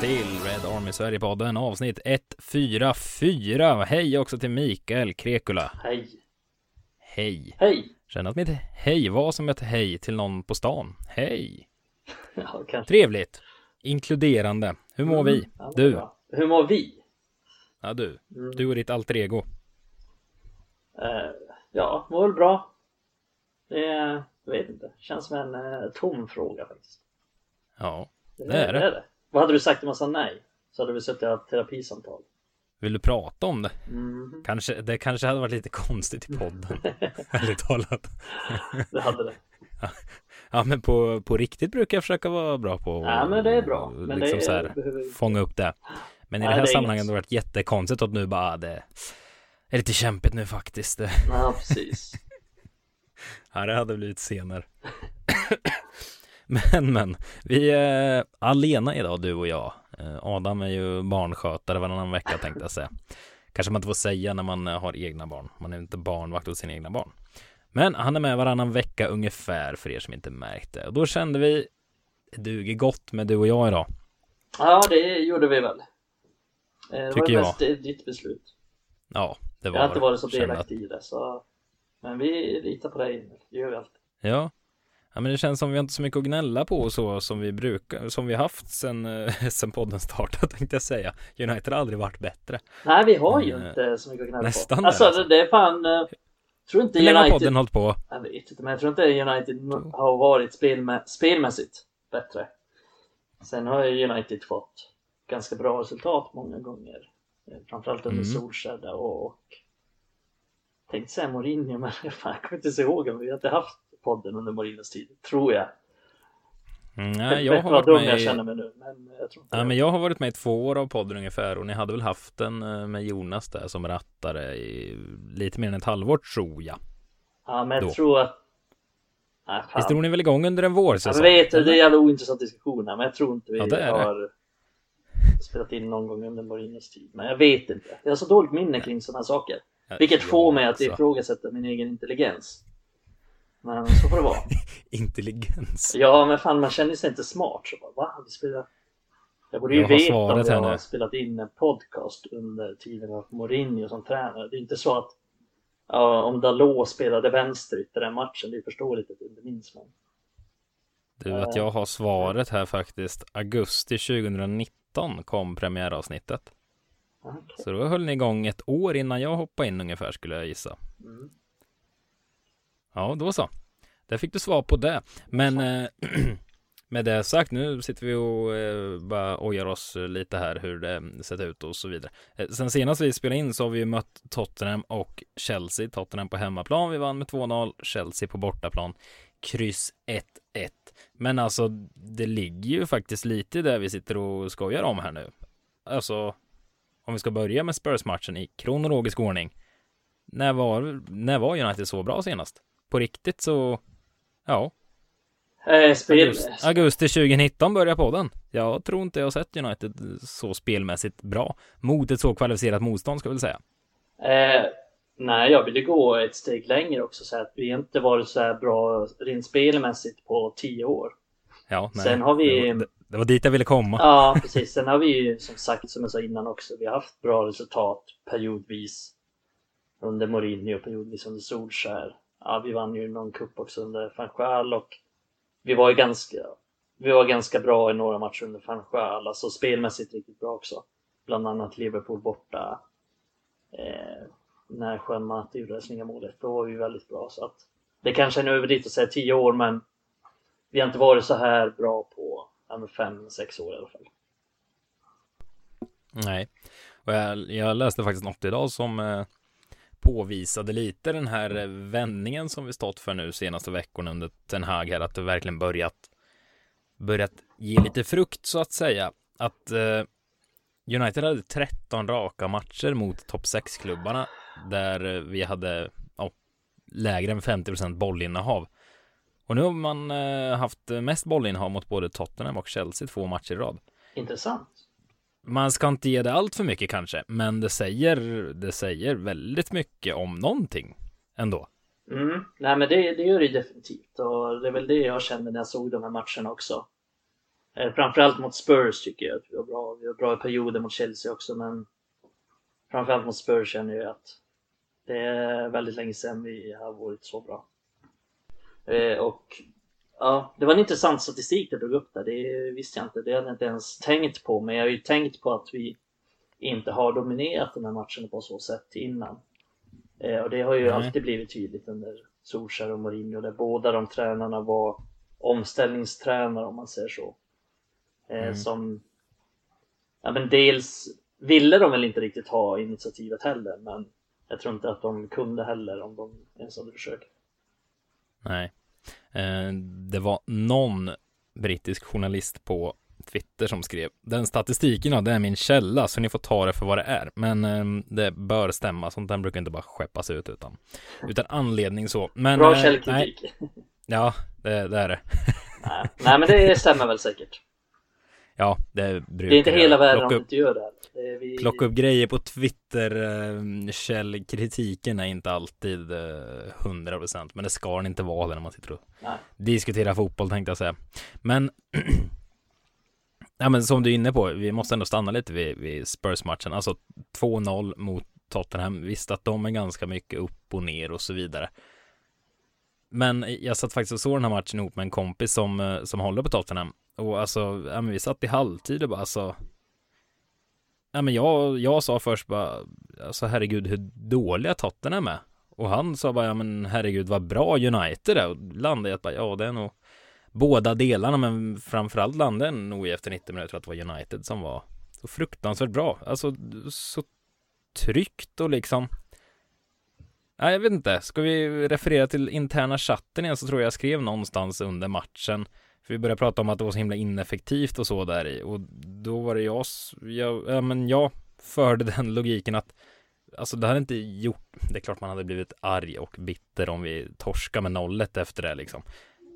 till Red Army Sverige-podden avsnitt 144. Hej också till Mikael Krekula. Hej. Hej. Hej. Känner att mitt hej var som ett hej till någon på stan. Hej. Ja, kanske. Trevligt. Inkluderande. Hur mår vi? Mm, ja, Du. bra. Hur mår vi? Ja, du. Mm. Du och ditt alter ego. Eh, ja, mår väl bra. Det är, jag vet inte, känns som en eh, tom fråga faktiskt. Ja, Det är det. Vad hade du sagt om man sa nej? Så hade vi suttit och haft terapisamtal. vill du prata om det? Mm, Kanske, det kanske hade varit lite konstigt i podden. Ärligt talat. det hade det. Ja, men på, på riktigt brukar jag försöka vara bra på Ja, men det är bra. Men liksom det så är, här, behöver... fånga upp det. Men i Nej, det här det sammanhanget inget. har det varit jättekonstigt att nu bara det är lite kämpigt nu faktiskt. Ja, precis. Ja, det hade blivit senare. men, men, vi är alena idag, du och jag. Eh, Adam är ju barnskötare varannan vecka tänkte jag säga. Kanske man inte får säga när man eh, har egna barn. Man är inte barnvakt åt sina egna barn. Men han är med varannan vecka ungefär för er som inte märkte. Och då kände vi, det duger gott med du och jag idag. Ja, det gjorde vi väl. Eh, Det Tycker var jag. mest eh, ditt beslut. Ja, det var Jag har inte varit så delaktig i det, så... Men vi litar på dig, det gör vi alltid. Ja. Ja men det känns som vi har inte så mycket att gnälla på och så som vi brukar, som vi haft sen, eh, sen podden startade tänkte jag säga. United har aldrig varit bättre. Nej, vi har ju Men, eh, inte så mycket att gnälla nästan på. där, Alltså, alltså. det, är fan... eh, tror inte Hur United... podden hållit på? Jag vet inte, men jag tror inte United har varit spelmä... spelmässigt bättre. Sen har ju United fått ganska bra resultat många gånger. Framförallt under Mm. Solskjaer där och... och... Tänkte säga Mourinho, men fan, jag kommer inte så ihåg om vi har inte haft podden under Mourinhos tid. Tror jag. Mm, nej, jag har varit med jag känner mig nu, men jag tror inte det. men jag har varit med i två år av podden ungefär och ni hade väl haft den eh, med Jonas där som rattare i lite mer än ett halvår tror jag. Ja, men jag då. tror att... Nej, fan. Visst drog ni väl igång under en Jag vårsäsong? vet, det är en jävla ointressant diskussion här, men jag tror inte vi Ja, det är det. har spelat in någon gång under Mourinhos tid. Men jag vet inte. Jag har så dåligt minne kring sådana saker. Vilket får mig att ifrågasätta min egen intelligens. Men så får det vara. Intelligens. Ja, men fan man känner sig inte smart. Så bara, va? Vi spelar... Jag borde ju Jag veta om jag har spelat in en podcast under tiden av Mourinho som tränare. Det är inte så att ja, om Dalot spelade vänsterytter i den matchen, det är förståeligt att du inte minns men... Du, att jag har svaret här faktiskt. Augusti 2019 kom premiäravsnittet. Okej. Så då höll ni igång ett år innan jag hoppade in ungefär skulle jag gissa. Mm. Ja, då så. Där fick du svar på det. Men eh, med det sagt, nu sitter vi och eh, bara ojar oss lite här hur det sett ut och så vidare. Eh, sen senast vi spelade in så har vi ju mött Tottenham och Chelsea. Tottenham på hemmaplan, vi vann med 2-0. Chelsea på bortaplan, kryss 1-1. Men alltså, det ligger ju faktiskt lite där vi sitter och skojar om här nu. Alltså, om vi ska börja med Spurs-matchen i kronologisk ordning. När var, när var United så bra senast? På riktigt så, ja, Eh, spel... augusti, augusti 2019 börjar på den. Jag tror inte jag har sett United så spelmässigt bra mot ett så kvalificerat motstånd ska jag väl säga. Eh, nej, jag ville gå ett steg längre också så att vi inte varit så här bra rent spelmässigt på tio år. Ja, nej, Sen har vi- det, var, det, var dit jag ville komma. Ja, precis. Sen har vi ju som sagt, som jag sa innan också, vi har haft bra resultat periodvis under Mourinho periodvis under Solskär. Ja, vi vann ju någon cup också under van och vi var ju ganska, vi var ganska bra i några matcher under van alltså spelmässigt riktigt bra också. Bland annat Liverpool borta. Eh, när Juan gjorde det snygga målet, då var vi väldigt bra. Så att det kanske är en överdrift att säga tio år, men vi har inte varit så här bra på ja, men fem, sex år i alla fall. Nej, och jag, jag läste faktiskt något idag som eh, påvisade lite den här eh, vändningen som vi stått för nu senaste veckorna under Ten Hag här, att det verkligen börjat börjat ge lite frukt så att säga. Att eh, United hade 13 raka matcher mot topp 6-klubbarna där vi hade ja, lägre än 50% bollinnehav. Och nu har man eh, haft mest bollinnehav mot både Tottenham och Chelsea två matcher i rad. Intressant. Man ska inte ge det allt för mycket kanske, men det säger, det säger väldigt mycket om någonting ändå. Mm. Nej men det, det gör det definitivt och det är väl det jag kände när jag såg de här matcherna också. Eh, framförallt mot Spurs tycker jag att vi var bra. Vi var bra i perioder mot Chelsea också men framförallt mot Spurs känner jag att det är väldigt länge sedan vi har varit så bra. Eh, och ja, det var en intressant statistik du drog upp där. Det visste jag inte. Det hade jag inte ens tänkt på. Men jag har ju tänkt på att vi inte har dominerat de här matcherna på så sätt innan. Eh, och det har ju Nej. alltid blivit tydligt under Solskjaer och Mourinho där båda de tränarna var omställningstränare om man säger så. Eh, mm. Som ja, men dels ville de väl inte riktigt ha initiativet heller men jag tror inte att de kunde heller om de ens hade försökt. Nej. Eh, det var någon brittisk journalist på Twitter som skrev Den statistiken, ja, det är min källa så ni får ta det för vad det är. Men eh, det bör stämma, sånt där brukar inte bara skeppas ut utan, utan anledning så. Men, Bra källkritik. Ja, det, det är det. nej, nej, men det stämmer väl säkert. Ja, det brukar Det är inte hela världen om du inte gör det. det vi... Plocka upp grejer på Twitter, eh, källkritiken är inte alltid eh, hundra eh, procent, men det ska den inte vara när man sitter och Nej. diskuterar fotboll tänkte jag säga. Men Ja men som du är inne på, vi måste ändå stanna lite vid, vid Spurs-matchen. Alltså 2-0 mot Tottenham. Visst att de är ganska mycket upp och ner och så vidare. Men jag satt faktiskt och såg den här matchen ihop med en kompis som, eh, som håller på Tottenham. Och alltså, ja men vi satt i halvtid och bara alltså Ja men jag, jag sa först bara Alltså herregud hur dåliga Tottenham är Och han sa bara ja men herregud vad bra United är. Och landade i att bara ja det är nog Båda delarna men framförallt landade nog i efter 90 minuter att det var United som var Så fruktansvärt bra. Alltså så Tryggt och liksom Nej, jag vet inte. Ska vi referera till interna chatten igen så tror jag jag skrev någonstans under matchen för vi började prata om att det var så himla ineffektivt och så där i och då var det jag, jag, ja men jag förde den logiken att Alltså det hade inte gjort, det är klart man hade blivit arg och bitter om vi torskar med nollet efter det liksom.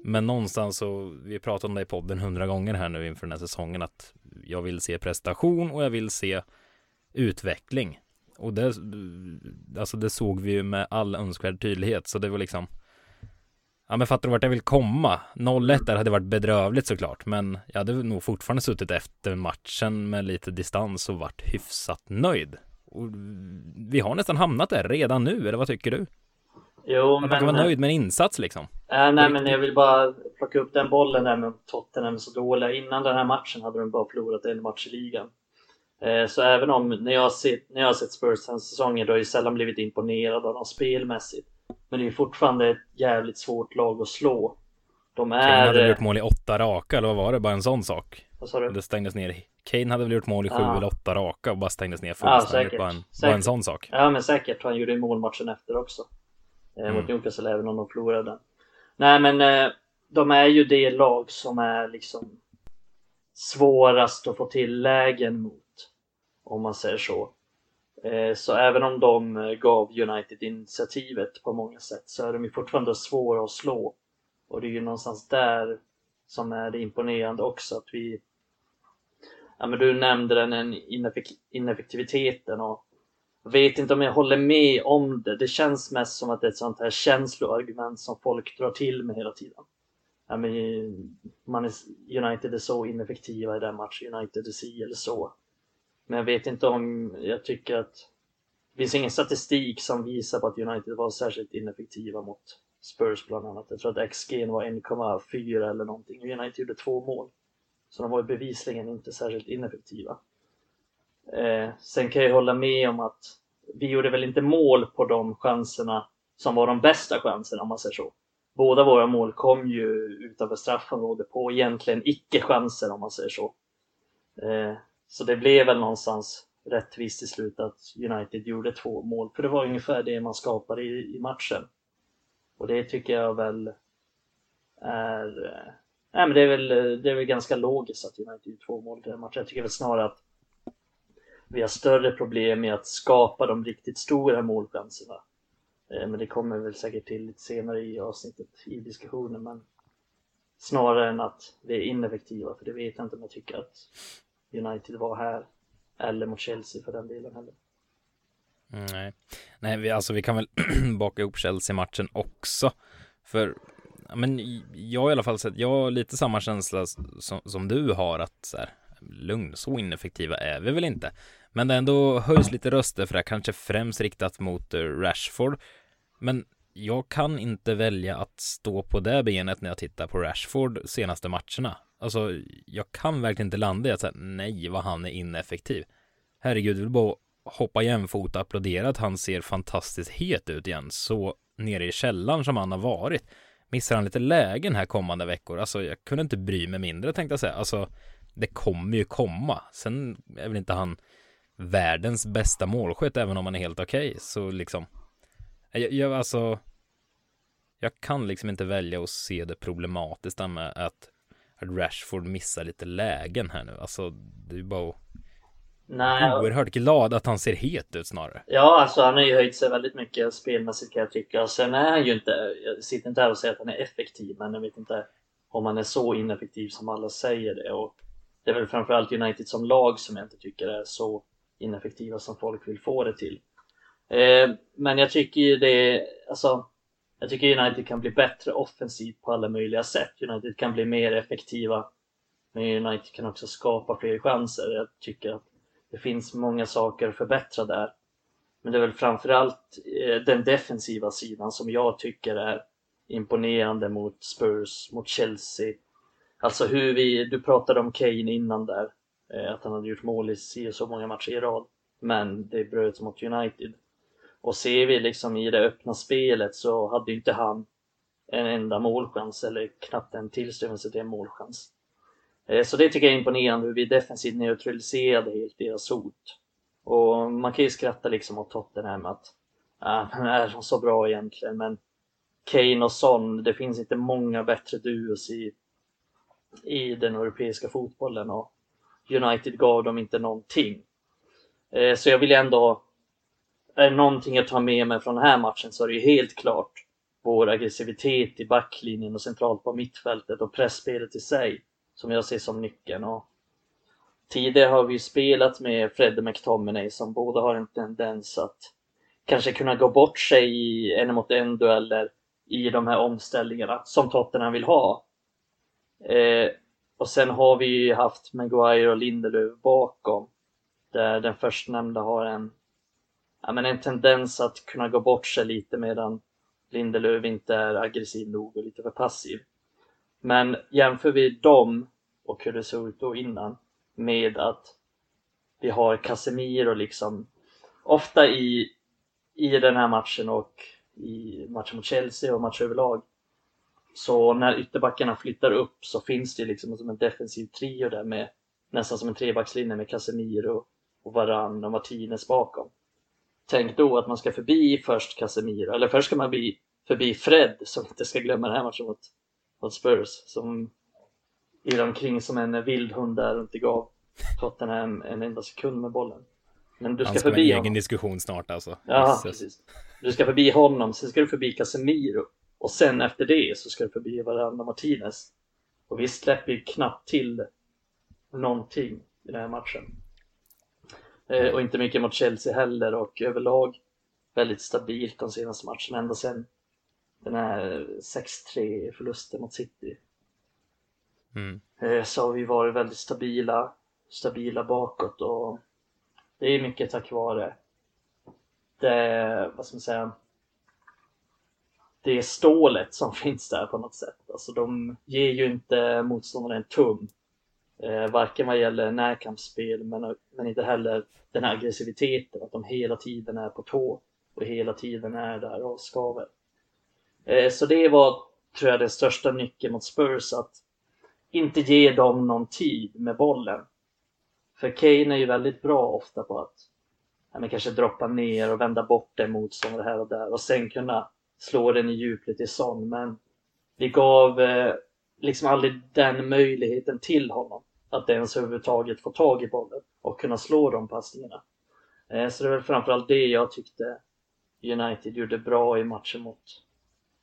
Men någonstans så, vi pratade om det i podden hundra gånger här nu inför den här säsongen att jag vill se prestation och jag vill se utveckling. Och det, alltså det såg vi ju med all önskvärd tydlighet så det var liksom Ja men fattar du vart jag vill komma? 0-1 där hade varit bedrövligt såklart Men jag hade nog fortfarande suttit efter matchen med lite distans och varit hyfsat nöjd. Och Vi har nästan hamnat där redan nu, eller vad tycker du? Jo, man men... kan vara nöjd med en insats liksom. Äh, Nej men jag vill bara plocka upp den bollen där med Tottenham så dåliga. Innan den här matchen hade de bara förlorat en match i ligan. Eh, Så även om, när jag har sett, när jag har sett Spurs den säsongen, då har jag sällan blivit imponerad av dem spelmässigt men det är fortfarande ett jävligt svårt lag att slå. De är... Kane hade gjort mål i åtta raka, eller vad var det? Bara en sån sak. Vad sa du? Det stängdes ner. Kane hade väl gjort mål i sju ja. eller åtta raka och bara stängdes ner fullständigt. Ja, bara, en, bara en sån sak. Ja, men säkert. Han gjorde mål matchen efter också. Eh, mm. Mot Newcastle, även om de förlorade Nej, men eh, de är ju det lag som är liksom svårast att få till lägen mot. Om man säger så. Eh, så även om de eh, gav United initiativet på många sätt så är de ju fortfarande svåra att slå. Och det är ju någonstans där som är det imponerande också att vi Ja men du nämnde den ineffektiviteten och jag vet inte om jag håller med om det. Det känns mest som att det är ett sånt här känsloargument som folk drar till med hela tiden. Ja, men eh, man är, United är så ineffektiva i den matchen, United är si eller så. Men jag vet inte om, jag tycker att det finns ingen statistik som visar på att United var särskilt ineffektiva mot Spurs bland annat. Jag tror att XG var 1,4 eller någonting och United gjorde två mål. Så de var ju bevisligen inte särskilt ineffektiva. Eh, sen kan jag hålla med om att vi gjorde väl inte mål på de chanserna som var de bästa chanserna om man säger så. Båda våra mål kom ju utanför straffområdet på egentligen icke-chanser om man säger så. Eh, så det blev väl någonstans rättvist till slut att United gjorde två mål, för det var ungefär det man skapade i, i matchen. Och det tycker jag väl är... Eh, nej, men det är väl, det är väl ganska logiskt att United gjorde två mål i den matchen. Jag tycker väl snarare att vi har större problem med att skapa de riktigt stora målchanserna. Eh, men det kommer väl säkert till lite senare i avsnittet i diskussionen. Men snarare än att vi är ineffektiva, för det vet jag inte om jag tycker att United var här. Eller mot Chelsea för den delen heller. Mm, nej, nej vi, alltså vi kan väl baka ihop Chelsea-matchen också. För men jag i alla fall sett, jag har lite samma känsla som, som du har att så här, lugn, så ineffektiva är vi väl inte. Men det ändå höjs lite röster för det, kanske främst riktat mot eh, Rashford. Men jag kan inte välja att stå på det benet när jag tittar på Rashford senaste matcherna. Alltså, jag kan verkligen inte landa i att säga nej, vad han är ineffektiv. Herregud, vill bara hoppa jämfota applådera att han ser fantastiskt het ut igen, så nere i källaren som han har varit. Missar han lite lägen här kommande veckor? Alltså, jag kunde inte bry mig mindre tänkte jag säga. Alltså, det kommer ju komma. Sen är väl inte han världens bästa målskytt, även om han är helt okej. Okay. Så liksom, jag, jag, alltså, jag kan liksom inte välja att se det problematiskt med att Rashford missar lite lägen här nu. Alltså, det är ju bara Nej. oerhört glad att han ser het ut snarare. Ja, alltså han har ju höjt sig väldigt mycket spelmässigt kan jag tycka. Sen är han ju inte, jag sitter inte här och säger att han är effektiv, men jag vet inte om han är så ineffektiv som alla säger det. Och det är väl framförallt United som lag som jag inte tycker är så ineffektiva som folk vill få det till. Eh, men jag tycker ju det, alltså jag tycker United kan bli bättre offensivt på alla möjliga sätt. United kan bli mer effektiva, men United kan också skapa fler chanser. Jag tycker att det finns många saker att förbättra där. Men det är väl framförallt eh, den defensiva sidan som jag tycker är imponerande mot Spurs, mot Chelsea. Alltså hur vi, du pratade om Kane innan där, eh, att han hade gjort mål i så många matcher i rad. Men det bröts mot United. Och ser vi liksom i det öppna spelet så hade inte han en enda målchans eller knappt en tillstymmelse till en målchans. Eh, så det tycker jag är imponerande hur vi defensivt neutraliserade helt deras hot. Och man kan ju skratta liksom åt Tottenham att äh, är de så bra egentligen? Men Kane och Son, det finns inte många bättre duos i, i den europeiska fotbollen och United gav dem inte någonting. Eh, så jag vill ändå är det någonting jag tar med mig från den här matchen så är det ju helt klart vår aggressivitet i backlinjen och centralt på mittfältet och pressspelet i sig som jag ser som nyckeln. Och tidigare har vi spelat med Fred och McTominay som båda har en tendens att kanske kunna gå bort sig i en mot en dueller i de här omställningarna som Tottenham vill ha. Eh, och sen har vi ju haft Maguire och Lindelöf bakom där den förstnämnda har en ja, men en tendens att kunna gå bort sig lite medan Lindelöf inte är aggressiv nog och lite för passiv. Men jämför vi dem och hur det såg ut då innan med att vi har Casemiro liksom ofta i, i den här matchen och i matchen mot Chelsea och match överlag så när ytterbackarna flyttar upp så finns det liksom som en defensiv trio där med nästan som en trebackslinje med Casemiro och Varann och Martinez bakom. Tänk då att man ska förbi först Casemiro, eller först ska man bli förbi Fred som inte ska glömma den här matchen mot, mot Spurs som irrar omkring som en vildhund där och inte gav Tottenham en enda sekund med bollen. Men du ska, Han ska förbi en egen diskussion snart alltså. Ja, precis. Du ska förbi honom, sen ska du förbi Casemiro och sen efter det så ska du förbi varandra Martinez. Och vi släpper ju knappt till någonting i den här matchen. Eh, och inte mycket mot Chelsea heller och överlag väldigt stabilt de senaste matcherna ända sen den här 6-3 förlusten mot City. Mm. Eh, så har vi varit väldigt stabila, stabila bakåt och det är mycket tack vare det, vad ska man säga, det stålet som finns där på något sätt. Alltså de ger ju inte motståndarna en tum Eh, varken vad gäller närkampsspel men, men inte heller den här aggressiviteten, att de hela tiden är på tå och hela tiden är där och skaver. Eh, så det var, tror jag, den största nyckeln mot Spurs, att inte ge dem någon tid med bollen. För Kane är ju väldigt bra ofta på att ja, men kanske droppa ner och vända bort en motståndare här och där och sen kunna slå den i djupet i sån. Men vi gav eh, liksom aldrig den möjligheten till honom att ens överhuvudtaget få tag i bollen och kunna slå de passningarna. Eh, så det är väl framförallt det jag tyckte United gjorde bra i matchen mot,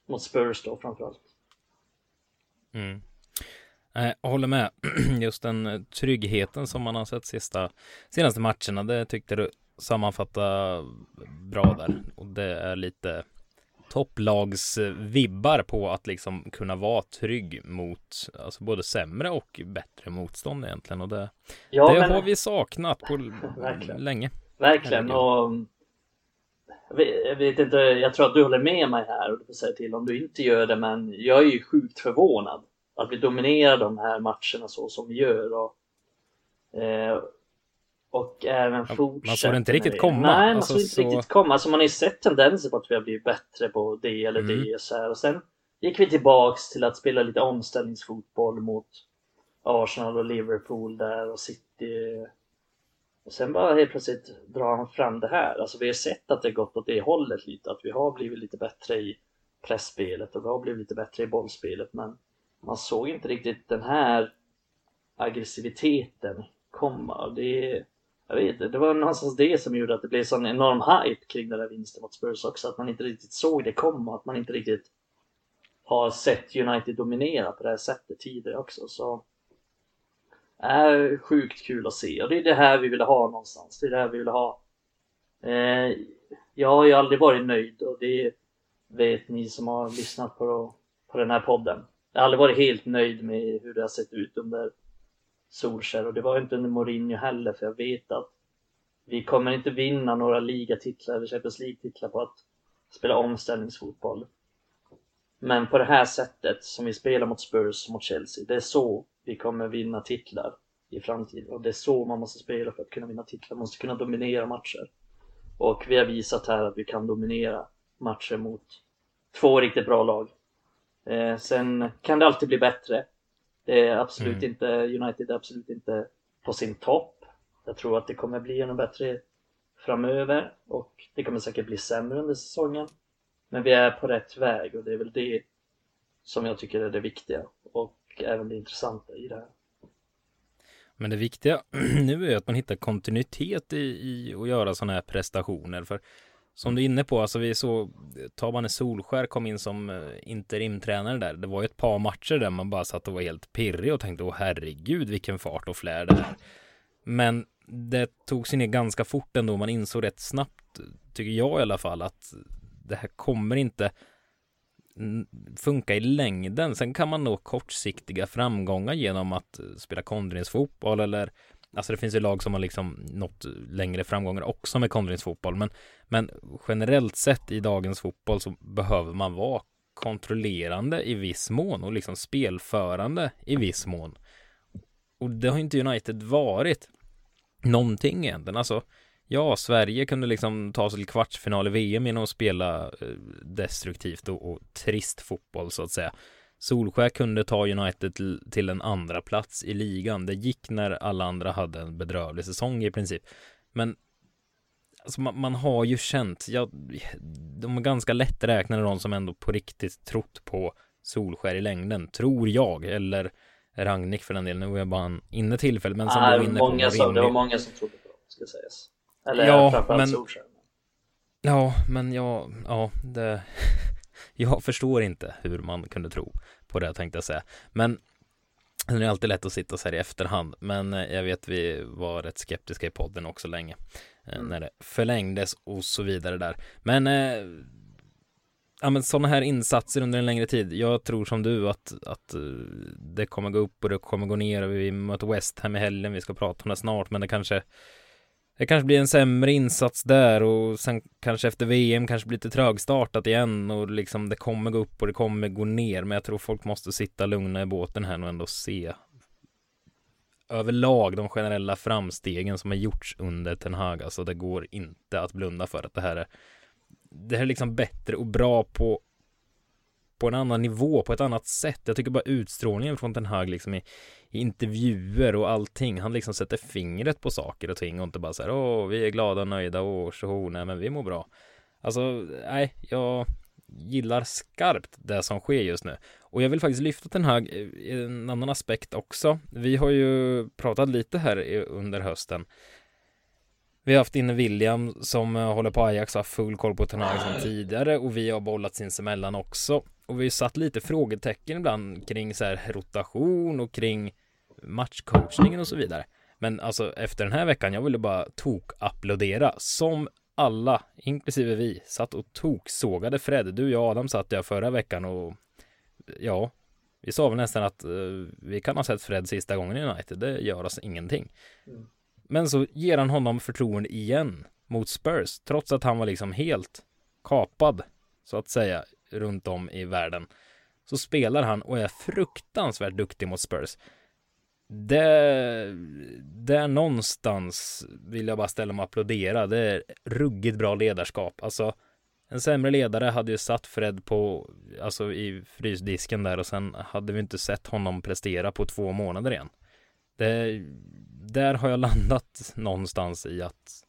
mot Spurs då framförallt. Mm. Eh, jag håller med. Just den eh, tryggheten som man har sett sista, senaste matcherna, det tyckte du sammanfatta bra där. Och det är lite topplagsvibbar på att liksom kunna vara trygg mot alltså både sämre och bättre motstånd egentligen och det, ja, det men... har vi saknat på Verkligen. länge. Verkligen och jag vet inte, jag tror att du håller med mig här och du får säga till om du inte gör det men jag är ju sjukt förvånad att vi dominerar de här matcherna så som vi gör och, eh, och även fortsätter. Man såg det inte riktigt komma. Nej, man alltså, såg inte så... riktigt komma. Alltså man har ju sett tendenser på att vi har blivit bättre på det eller mm. det så här. och sen gick vi tillbaks till att spela lite omställningsfotboll mot Arsenal och Liverpool där och City och sen bara helt plötsligt drar han fram det här. Alltså vi har sett att det gått åt det hållet lite, att vi har blivit lite bättre i pressspelet och vi har blivit lite bättre i bollspelet men man såg inte riktigt den här aggressiviteten komma. Det, jag vet inte, det var någonstans det som gjorde att det blev sån enorm hype kring den där vinsten mot Spurs också, att man inte riktigt såg det komma, att man inte riktigt har sett United dominera på det här sättet tidigare också. Så är sjukt kul att se och det är det här vi vill ha någonstans. Det är det här vi vill ha. Eh, jag har ju aldrig varit nöjd och det vet ni som har lyssnat på, på den här podden. Jag har aldrig varit helt nöjd med hur det har sett ut under Solskär och det var inte under Mourinho heller för jag vet att vi kommer inte vinna några ligatitlar eller Champions League-titlar på att spela omställningsfotboll. Men på det här sättet som vi spelar mot Spurs mot Chelsea, det är så vi kommer vinna titlar i framtiden och det är så man måste spela för att kunna vinna titlar, man måste kunna dominera matcher. Och vi har visat här att vi kan dominera matcher mot två riktigt bra lag. Eh, sen kan det alltid bli bättre. Det är absolut mm. inte, United är absolut inte på sin topp. Jag tror att det kommer bli ännu bättre framöver och det kommer säkert bli sämre under säsongen. Men vi är på rätt väg och det är väl det som jag tycker är det viktiga och även det intressanta i det här. Men det viktiga nu är att man hittar kontinuitet i, i att göra sådana här prestationer. För som du är inne på, alltså vi såg Tabane Solskär kom in som eh, interimtränare där. Det var ju ett par matcher där man bara satt och var helt pirrig och tänkte, åh herregud vilken fart och flär det är. Men det tog sig ner ganska fort ändå. Man insåg rätt snabbt, tycker jag i alla fall, att det här kommer inte funka i längden. Sen kan man nå kortsiktiga framgångar genom att eh, spela kontringsfotboll eller Alltså det finns ju lag som har liksom nått längre framgångar också med kontringsfotboll men, men generellt sett i dagens fotboll så behöver man vara kontrollerande i viss mån och liksom spelförande i viss mån. Och det har inte United varit någonting egentligen. Alltså Ja, Sverige kunde liksom ta sig till kvartsfinal i VM genom att spela eh, destruktivt och, och trist fotboll så att säga. Solskär kunde ta United till, till en andra plats i ligan. Det gick när alla andra hade en bedrövlig säsong i princip. Men alltså, man, man, har ju känt, ja, de är ganska lätträknade de som ändå på riktigt trott på Solskär i längden, tror jag, eller Ragnik för den delen. Nu var jag bara en inne tillfälle, men som ah, var inne många på. Som, det var många som trodde på det, ska sägas. Eller ja, framförallt men... Solskjaer. Ja, men jag, ja, det... jag förstår inte hur man kunde tro på det tänkte jag säga. Men det är alltid lätt att sitta så här i efterhand, men eh, jag vet vi var rätt skeptiska i podden också länge eh, mm. när det förlängdes och så vidare där. Men eh, ja, men sådana här insatser under en längre tid. Jag tror som du att, att det kommer gå upp och det kommer gå ner. Vi möter West Ham i helgen. Vi ska prata om det snart, men det kanske det kanske blir en sämre insats där och sen kanske efter VM kanske blir lite trögstartat igen och liksom det kommer gå upp och det kommer gå ner. Men jag tror folk måste sitta lugna i båten här och ändå se överlag de generella framstegen som har gjorts under Ten Hag. Alltså det går inte att blunda för att det här är det här är liksom bättre och bra på på en annan nivå, på ett annat sätt. Jag tycker bara utstrålningen från Ten Hag liksom i, i intervjuer och allting. Han liksom sätter fingret på saker och ting och inte bara så här, åh, vi är glada och nöjda, åh, tjoho, nej, men vi mår bra. Alltså, nej, jag gillar skarpt det som sker just nu. Och jag vill faktiskt lyfta den här eh, en annan aspekt också. Vi har ju pratat lite här under hösten. Vi har haft inne William som eh, håller på Ajax och har full koll på Ten som tidigare och vi har bollat sinsemellan också. Och vi har satt lite frågetecken ibland kring så här rotation och kring matchcoachningen och så vidare. Men alltså efter den här veckan, jag ville bara tok-applådera som alla, inklusive vi, satt och toksågade Fred. Du, jag och Adam satt jag förra veckan och ja, vi sa väl nästan att uh, vi kan ha sett Fred sista gången i United. Det gör oss ingenting. Mm. Men så ger han honom förtroende igen mot Spurs, trots att han var liksom helt kapad, så att säga, runt om i världen. Så spelar han och är fruktansvärt duktig mot Spurs. Det, där någonstans vill jag bara ställa mig och applådera. Det är ruggigt bra ledarskap. Alltså, en sämre ledare hade ju satt Fred på, alltså i frysdisken där och sen hade vi inte sett honom prestera på två månader igen. Det, där har jag landat någonstans i att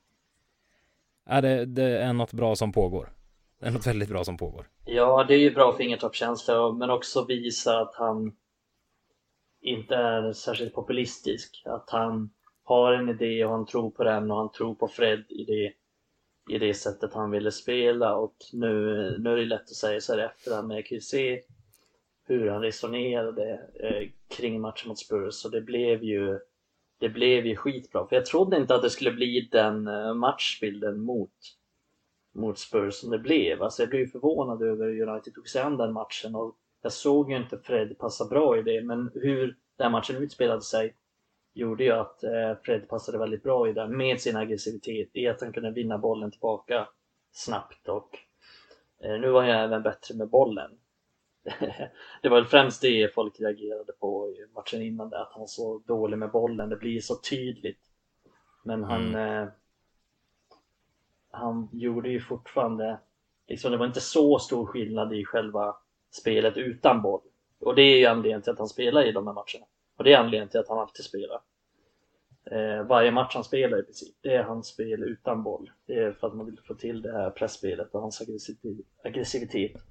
är det, det är något bra som pågår. Det är något väldigt bra som pågår. Ja, det är ju bra fingertoppskänsla men också visa att han inte är särskilt populistisk. Att han har en idé och han tror på den och han tror på Fred i det, i det sättet han ville spela och nu, nu är det lätt att säga så här efter men jag kan ju se hur han resonerade eh, kring matchen mot Spurs och det blev ju det blev ju skitbra för jag trodde inte att det skulle bli den eh, matchbilden mot mot Spurs som det blev. Alltså jag blev förvånad över hur United tog sig an den matchen och jag såg ju inte Fred passa bra i det, men hur den matchen utspelade sig gjorde ju att eh, Fred passade väldigt bra i det med sin aggressivitet, i att han kunde vinna bollen tillbaka snabbt och eh, nu var jag även bättre med bollen. det var väl främst det folk reagerade på i matchen innan det, att han var så dålig med bollen, det blir så tydligt. Men han mm. eh, han gjorde ju fortfarande, liksom det var inte så stor skillnad i själva spelet utan boll. Och det är ju anledningen till att han spelar i de här matcherna. Och det är anledningen till att han alltid spelar. Eh, varje match han spelar i princip, det är hans spel utan boll. Det är för att man vill få till det här pressspelet och hans aggressivitet.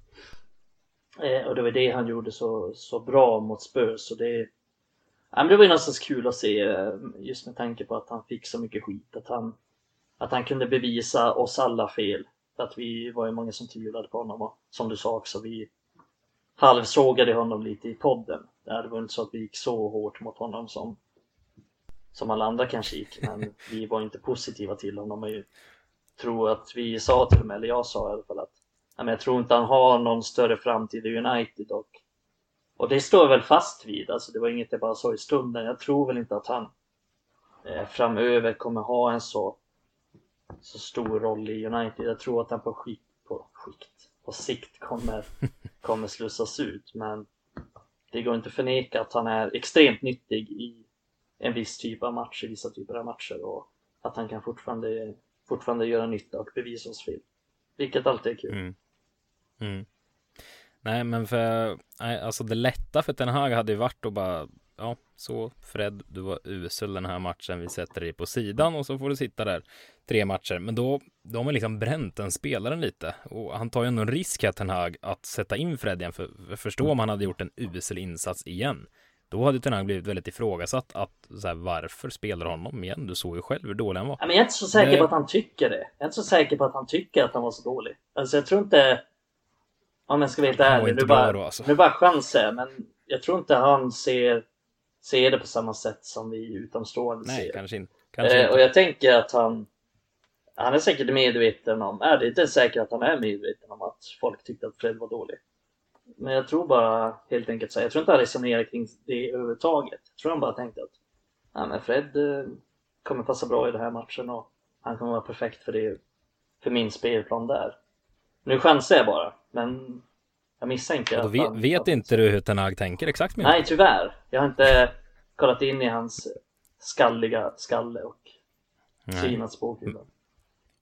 Eh, och det var det han gjorde så, så bra mot Spurs. Och det, ja, men det var ju någonstans kul att se, eh, just med tanke på att han fick så mycket skit. Att han, att han kunde bevisa oss alla fel. Att vi var ju många som tvivlade på honom och som du sa också, vi halvsågade honom lite i podden. Det var inte så att vi gick så hårt mot honom som, som alla andra kanske gick, men vi var inte positiva till honom. Jag tror att vi sa till honom, eller jag sa i alla fall att jag tror inte han har någon större framtid i United och, och det står jag väl fast vid. Alltså det var inget jag bara sa i stunden. Jag tror väl inte att han eh, framöver kommer ha en så så stor roll i United. Jag tror att han på skikt, på skikt, på sikt kommer, kommer slussas ut. Men det går inte att förneka att han är extremt nyttig i en viss typ av matcher, vissa typer av matcher och att han kan fortfarande, fortfarande göra nytta och bevisa oss fel. Vilket alltid är kul. Mm. Mm. Nej, men för alltså det lätta för Ten Hag hade ju varit att bara ja, så Fred, du var usel den här matchen. Vi sätter dig på sidan och så får du sitta där tre matcher. Men då, då har man liksom bränt den spelaren lite och han tar ju ändå en risk här, Ten Hag, att sätta in Fred igen. För förstå om han hade gjort en usel insats igen. Då hade Ten Hag blivit väldigt ifrågasatt att så här, varför spelar honom igen? Du såg ju själv hur dålig han var. Men jag är inte så säker på att han tycker det. Jag är inte så säker på att han tycker att han var så dålig. Alltså jag tror inte om jag ska vara helt ärlig, nu bara, då, alltså. nu bara chanser, men jag tror inte han ser ser det på samma sätt som vi utomstående Nej, ser. kanske, in, kanske eh, inte. Och jag tänker att han han är säkert medveten om, är det inte säkert att han är medveten om att folk tyckte att Fred var dålig. Men jag tror bara helt enkelt så jag tror inte han resonerar kring det överhuvudtaget. Jag tror han bara tänkte att ja, men Fred eh, kommer passa bra i den här matchen och han kommer vara perfekt för det, för min spelplan där. Nu chansar jag bara, men jag misstänker att vet, han, vet inte du hur Ten Hag tänker exakt? Med Nej, tyvärr. Jag har inte kollat in i hans skalliga skalle och synat spåkulan.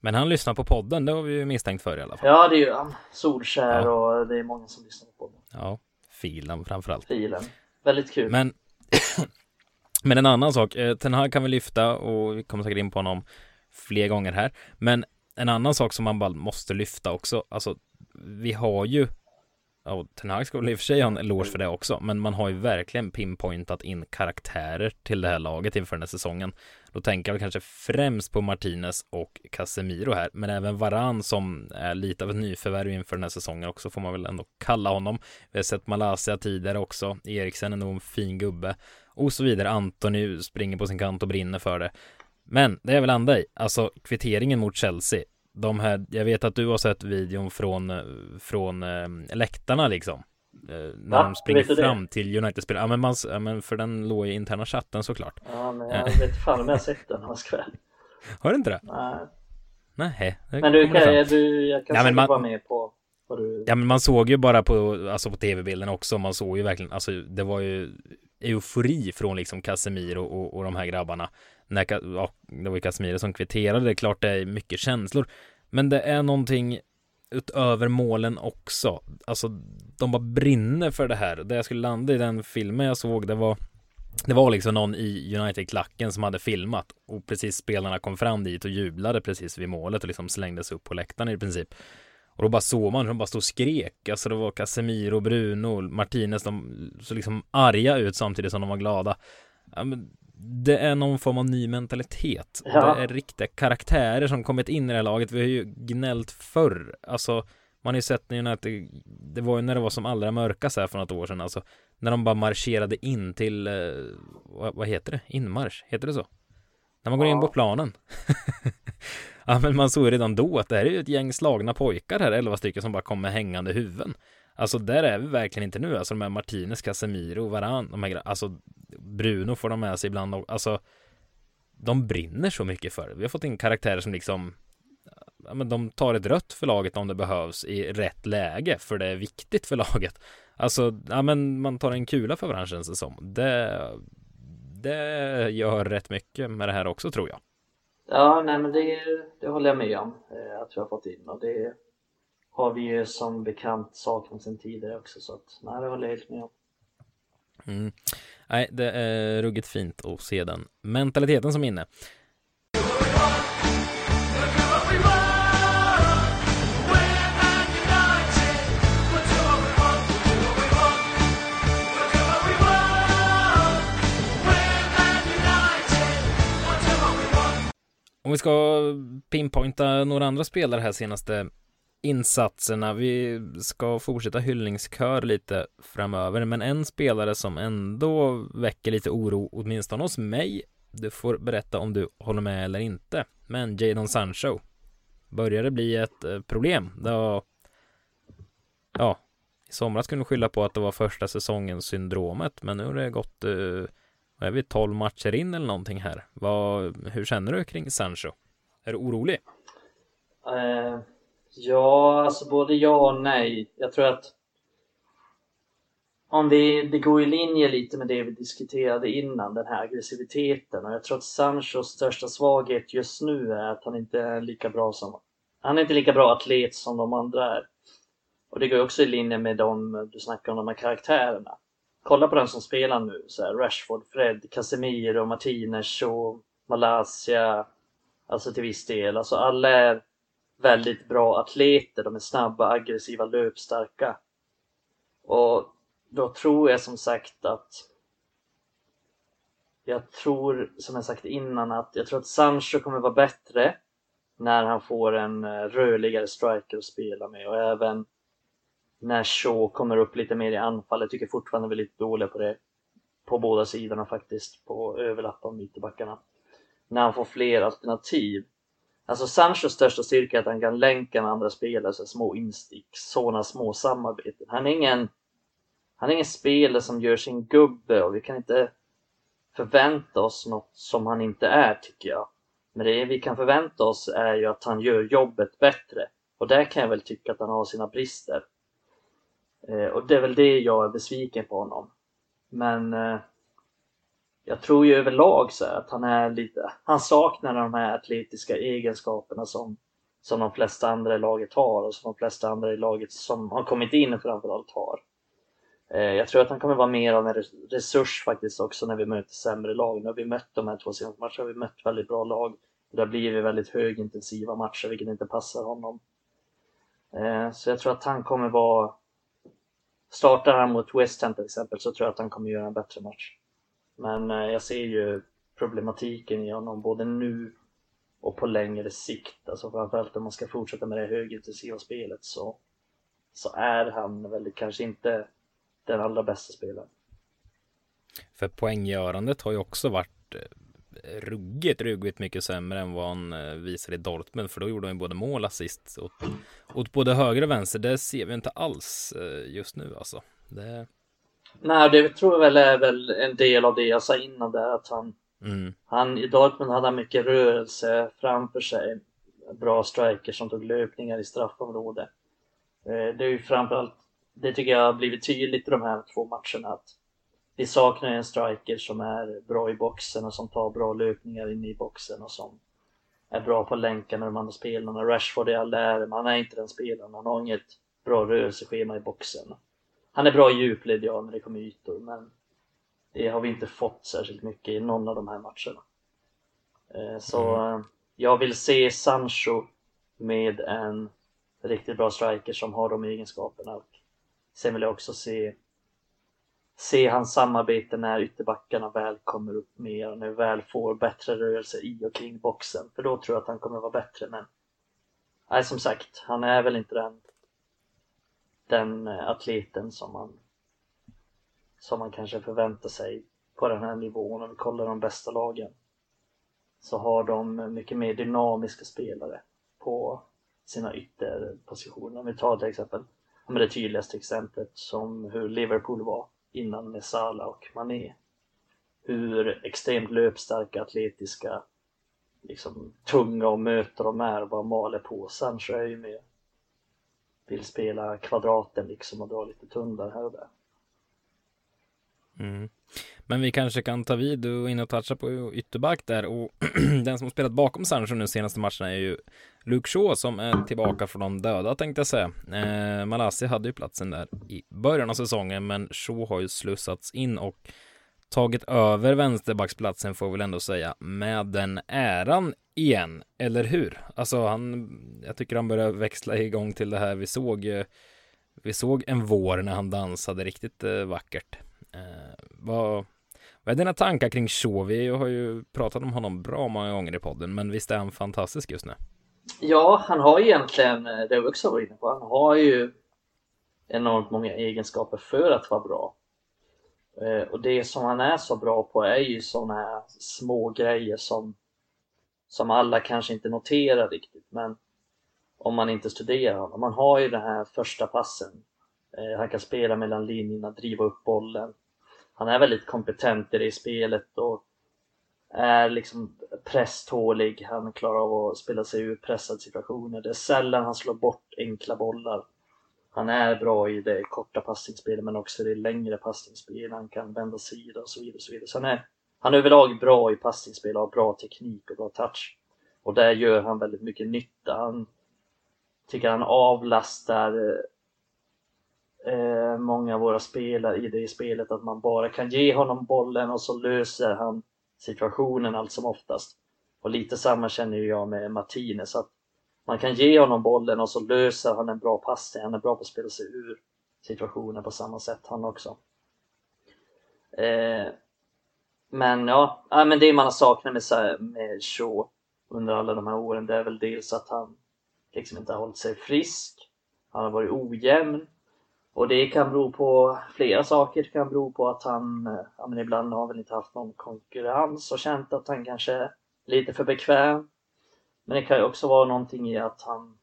Men han lyssnar på podden, det har vi ju misstänkt för i alla fall. Ja, det är ju han. Solskär ja. och det är många som lyssnar på podden. Ja, filen framförallt. Filen. Väldigt kul. Men, men en annan sak, eh, Ten Hag kan vi lyfta och vi kommer säkert in på honom fler gånger här. Men en annan sak som man bara måste lyfta också, alltså vi har ju och Ten Hag ska väl i och för sig ha en eloge för det också, men man har ju verkligen pinpointat in karaktärer till det här laget inför den här säsongen. Då tänker jag väl kanske främst på Martinez och Casemiro här, men även Varan som är lite av ett nyförvärv inför den här säsongen också, får man väl ändå kalla honom. Vi har sett Malaysia tidigare också, Eriksen är nog en fin gubbe och så vidare. Antoni springer på sin kant och brinner för det. Men det är väl landa i, alltså kvitteringen mot Chelsea de här, jag vet att du har sett videon från, från läktarna liksom. När ja, de springer fram det? till United-spelare. Ja men, man, ja men för den låg i interna chatten såklart. Ja men jag vet fan om jag sett den, vad ska jag Har du inte det? Nej. Nej. Men du kan, du, jag kan ja, säkert man, vara med på du... Ja men man såg ju bara på, alltså på tv-bilden också, man såg ju verkligen, alltså det var ju eufori från liksom Casemiro och, och, och de här grabbarna. När, ja, det var ju Casemiro som kvitterade, det är klart det är mycket känslor. Men det är någonting utöver målen också. Alltså, de bara brinner för det här. Det jag skulle landa i den filmen jag såg, det var det var liksom någon i United-klacken som hade filmat och precis spelarna kom fram dit och jublade precis vid målet och liksom slängdes upp på läktaren i princip. Och då bara såg man hur de bara stod och skrek. Alltså det var Casemiro, Bruno, Martinez, de såg liksom arga ut samtidigt som de var glada. Ja, men det är någon form av ny mentalitet. Ja. Det är riktiga karaktärer som kommit in i det här laget. Vi har ju gnällt förr. Alltså, man har ju sett nu att det, det var ju när det var som allra mörkast här för något år sedan. Alltså, när de bara marscherade in till, eh, vad, vad, heter det? Inmarsch, heter det så? När man går ja. in på planen. ja, men man såg redan då att det här är ju ett gäng slagna pojkar här, elva stycken som bara kommer hängande huvuden. Alltså där är vi verkligen inte nu. Alltså de här Martinez, Casemiro, Varan, de här Alltså Bruno får de med sig ibland. Och, alltså de brinner så mycket för det. Vi har fått in karaktärer som liksom ja, men de tar ett rött för laget om det behövs i rätt läge för det är viktigt för laget. Alltså, ja men man tar en kula för varandra känns det som. Det, det gör rätt mycket med det här också tror jag. Ja, nej men det, det håller jag med om eh, att vi har fått in och det har vi ju som bekant saknat sen tidigare också så att nej, det håller jag helt med om. Mm. Nej, det är ruggigt fint att se den mentaliteten som är inne. Om vi ska pinpointa några andra spelare här senaste insatserna. Vi ska fortsätta hyllningskör lite framöver, men en spelare som ändå väcker lite oro, åtminstone hos mig. Du får berätta om du håller med eller inte. Men Jadon Sancho börjar det bli ett eh, problem. Det var, ja, i somras kunde skylla på att det var första säsongen syndromet, men nu har det gått uh, är vi 12 matcher in eller någonting här. Vad, hur känner du kring Sancho? Är du orolig? Uh, ja, alltså både ja och nej. Jag tror att om vi, det går i linje lite med det vi diskuterade innan, den här aggressiviteten. Och jag tror att Sanchos största svaghet just nu är att han inte är lika bra som han är inte lika bra atlet som de andra är. Och det går också i linje med de du snackar om, de här karaktärerna kolla på den som spelar nu, så här, Rashford, Fred, Casemiro, Martinez och Malaysia, alltså till viss del. Alltså alla är väldigt bra atleter, de är snabba, aggressiva, löpstarka. Och då tror jag som sagt att jag tror, som jag sagt innan, att jag tror att Sancho kommer vara bättre när han får en eh, rörligare striker att spela med och även när Shaw kommer upp lite mer i anfall. Jag tycker fortfarande vi är lite dåliga på det. På båda sidorna faktiskt, på överlappa och mittbackarna. När han får fler alternativ. Alltså Sanchos största styrka är att han kan länka med andra spelare, så små instick, sådana små samarbeten. Han är ingen han är ingen spelare som gör sin gubbe och vi kan inte förvänta oss något som han inte är tycker jag. Men det vi kan förvänta oss är ju att han gör jobbet bättre. Och där kan jag väl tycka att han har sina brister. Eh, och det är väl det jag är besviken på honom. Men eh, jag tror ju överlag så att han är lite, han saknar de här atletiska egenskaperna som, som de flesta andra i laget har och som de flesta andra i laget som har kommit in framförallt har. Eh, jag tror att han kommer vara mer av en resurs faktiskt också när vi möter sämre lag. Nu har vi mött de här två senaste matcherna, har vi mött väldigt bra lag. Det har blivit väldigt högintensiva matcher vilket inte passar honom. Eh, så jag tror att han kommer vara Startar han mot West Ham till exempel så tror jag att han kommer göra en bättre match. Men eh, jag ser ju problematiken i honom både nu och på längre sikt. Alltså framförallt om man ska fortsätta med det högintensiva spelet så, så är han väl kanske inte den allra bästa spelaren. För poänggörandet har ju också varit eh, ruggigt, ruggigt mycket sämre än vad han eh, visade i Dortmund, för då gjorde han ju både mål och assist åt, åt både höger och vänster. Det ser vi inte alls just nu alltså. Det... Nej, det tror jag väl är väl en del av det jag sa innan där att han, mm. han i Dortmund hade mycket rörelse framför sig. Bra striker som tog löpningar i straffområdet. Det är ju framförallt, det tycker jag har blivit tydligt i de här två matcherna att vi saknar en striker som är bra i boxen och som tar bra löpningar in i boxen och som är bra på länkarna de andra spelarna. Rashford är all ära, men han är inte den spelaren. Han har inget bra rörelseschema i boxen. Han är bra i djupled, ja, när det kommer ytor, men det har vi inte fått särskilt mycket i någon av de här matcherna. Eh, så mm. jag vill se Sancho med en riktigt bra striker som har de egenskaperna. Sen vill jag också se se hans samarbete när ytterbackarna väl kommer upp mer och när vi väl får bättre rörelse i och kring boxen. För då tror jag att han kommer vara bättre. Men nej, som sagt, han är väl inte den, den eh, atleten som man, som man kanske förväntar sig på den här nivån. Om vi kollar de bästa lagen så har de mycket mer dynamiska spelare på sina ytterpositioner. Om vi tar till exempel, det tydligaste exemplet som hur Liverpool var innan med Salah och Mané. Hur extremt löpstarka, atletiska, liksom tunga och möta de är och bara maler på. Sancho är ju mer vill spela kvadraten liksom och dra lite tunnlar här och där. Mm. Men vi kanske kan ta vid och in och toucha på ytterback där och den som har spelat bakom Sancho nu senaste matcherna är ju Luke Shaw som är tillbaka från de döda tänkte jag säga. Eh, Malassi hade ju platsen där i början av säsongen men Shaw har ju slussats in och tagit över vänsterbacksplatsen får vi väl ändå säga med den äran igen, eller hur? Alltså han, jag tycker han börjar växla igång till det här vi såg. Eh, vi såg en vår när han dansade riktigt eh, vackert. Eh, vad, vad är dina tankar kring Shaw? Vi har ju pratat om honom bra många gånger i podden, men visst är han fantastisk just nu? Ja, han har egentligen, eh, det har vi också varit inne på, han har ju enormt många egenskaper för att vara bra. Och det som han är så bra på är ju sådana här små grejer som, som alla kanske inte noterar riktigt, men om man inte studerar honom. Man har ju den här första passen. Eh, han kan spela mellan linjerna, driva upp bollen. Han är väldigt kompetent i det spelet och är liksom presstålig. Han klarar av att spela sig ur pressade situationer. Det är sällan han slår bort enkla bollar. Han är bra i det korta passningsspelet men också i det längre passningsspelet. Han kan vända sida och så vidare. Och så vidare. Så han, är, han är överlag bra i passningsspel och har bra teknik och bra touch. Och där gör han väldigt mycket nytta. Han tycker han avlastar eh, många av våra spelare i det spelet att man bara kan ge honom bollen och så löser han situationen allt som oftast. Och lite samma känner jag med Martinez att man kan ge honom bollen och så löser han en bra passning. Han är bra på att spela sig ur situationen på samma sätt han också. Eh, men ja, ja, men det man har saknat med, med Shaw under alla de här åren det är väl dels att han liksom inte har hållit sig frisk. Han har varit ojämn. Och det kan bero på flera saker. Det kan bero på att han ja, men ibland har väl inte haft någon konkurrens och känt att han kanske är lite för bekväm. Men det kan ju också vara någonting i att han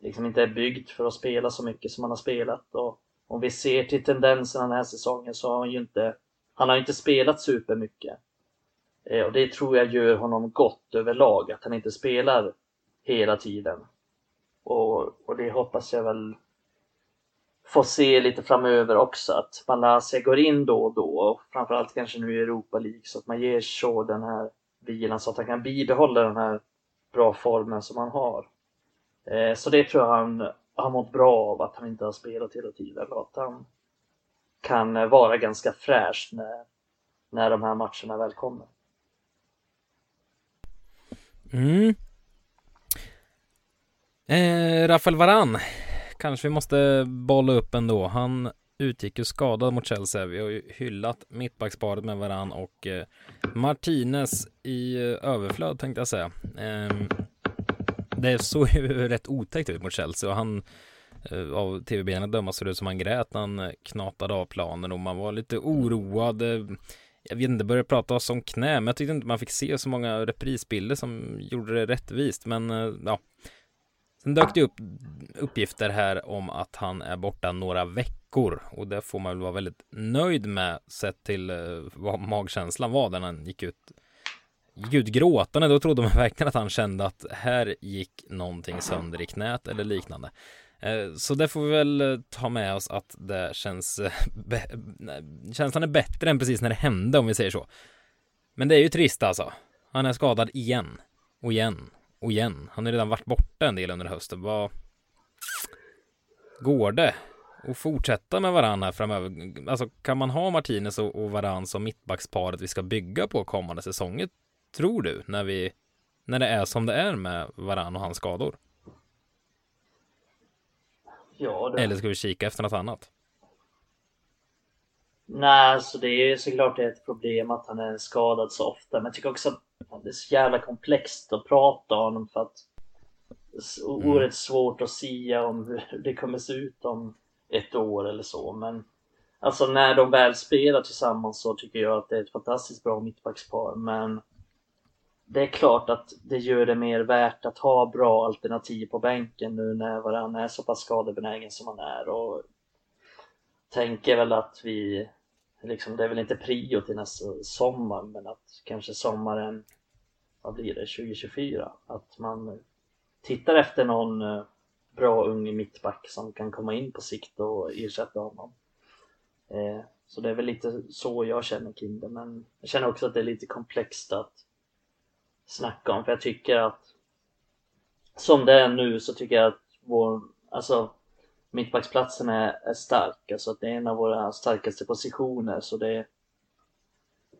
liksom inte är byggd för att spela så mycket som han har spelat. Och om vi ser till tendenserna den här säsongen så har han ju inte, han har inte spelat supermycket. Eh, och det tror jag gör honom gott överlag, att han inte spelar hela tiden. Och, och det hoppas jag väl få se lite framöver också att Malaysia går in då och då och framförallt kanske nu i Europa League så att man ger Shaw den här vilan så att han kan bibehålla den här bra formen som han har. Eh, så det tror jag han har mått bra av att han inte har spelat hela tiden och att han kan vara ganska fräsch när, när de här matcherna väl kommer. Mm. Eh, Rafael Varan kanske vi måste bolla upp ändå. Han utgick ju skadad mot Chelsea. Vi har ju hyllat mittbacksparet med varann och eh, Martinez i eh, överflöd tänkte jag säga. Eh, det såg ju rätt otäckt ut mot Chelsea och han Eh, av tv-bilderna döma såg det ut som han grät när han eh, knatade av planen och man var lite oroad. Eh, jag vet inte, började prata oss om knä, men jag tyckte inte man fick se så många reprisbilder som gjorde det rättvist, men ja. Sen dök det upp uppgifter här om att han är borta några veckor och det får man väl vara väldigt nöjd med sett till vad magkänslan var när han gick ut gick ut gråtande, då trodde man verkligen att han kände att här gick någonting sönder i knät eller liknande. Eh, så det får vi väl eh, ta med oss att det känns eh, Känslan är bättre än precis när det hände om vi säger så Men det är ju trist alltså Han är skadad igen Och igen Och igen Han har redan varit borta en del under hösten Vad Går det att fortsätta med varandra här framöver? Alltså kan man ha Martinez och, och Varann som mittbacksparet vi ska bygga på kommande säsonger? Tror du? När vi När det är som det är med Varann och hans skador? Ja, det... Eller ska vi kika efter något annat? Nej, alltså det är såklart ett problem att han är skadad så ofta. Men jag tycker också att det är så jävla komplext att prata om honom för att det är mm. oerhört svårt att sia om hur det kommer se ut om ett år eller så. Men alltså när de väl spelar tillsammans så tycker jag att det är ett fantastiskt bra mittbackspar. Men det är klart att det gör det mer värt att ha bra alternativ på bänken nu när varann är så pass skadebenägen som han är. Och tänker väl att vi liksom, det är väl inte prio till nästa sommar men att kanske sommaren vad blir det, 2024 att man tittar efter någon eh, bra ung mittback som kan komma in på sikt och ersätta honom. Eh, så det är väl lite så jag känner kring det men jag känner också att det är lite komplext att snacka om. För jag tycker att som det är nu så tycker jag att vår, alltså mittbacksplatsen är, är stark. Alltså att det är en av våra starkaste positioner. Så det,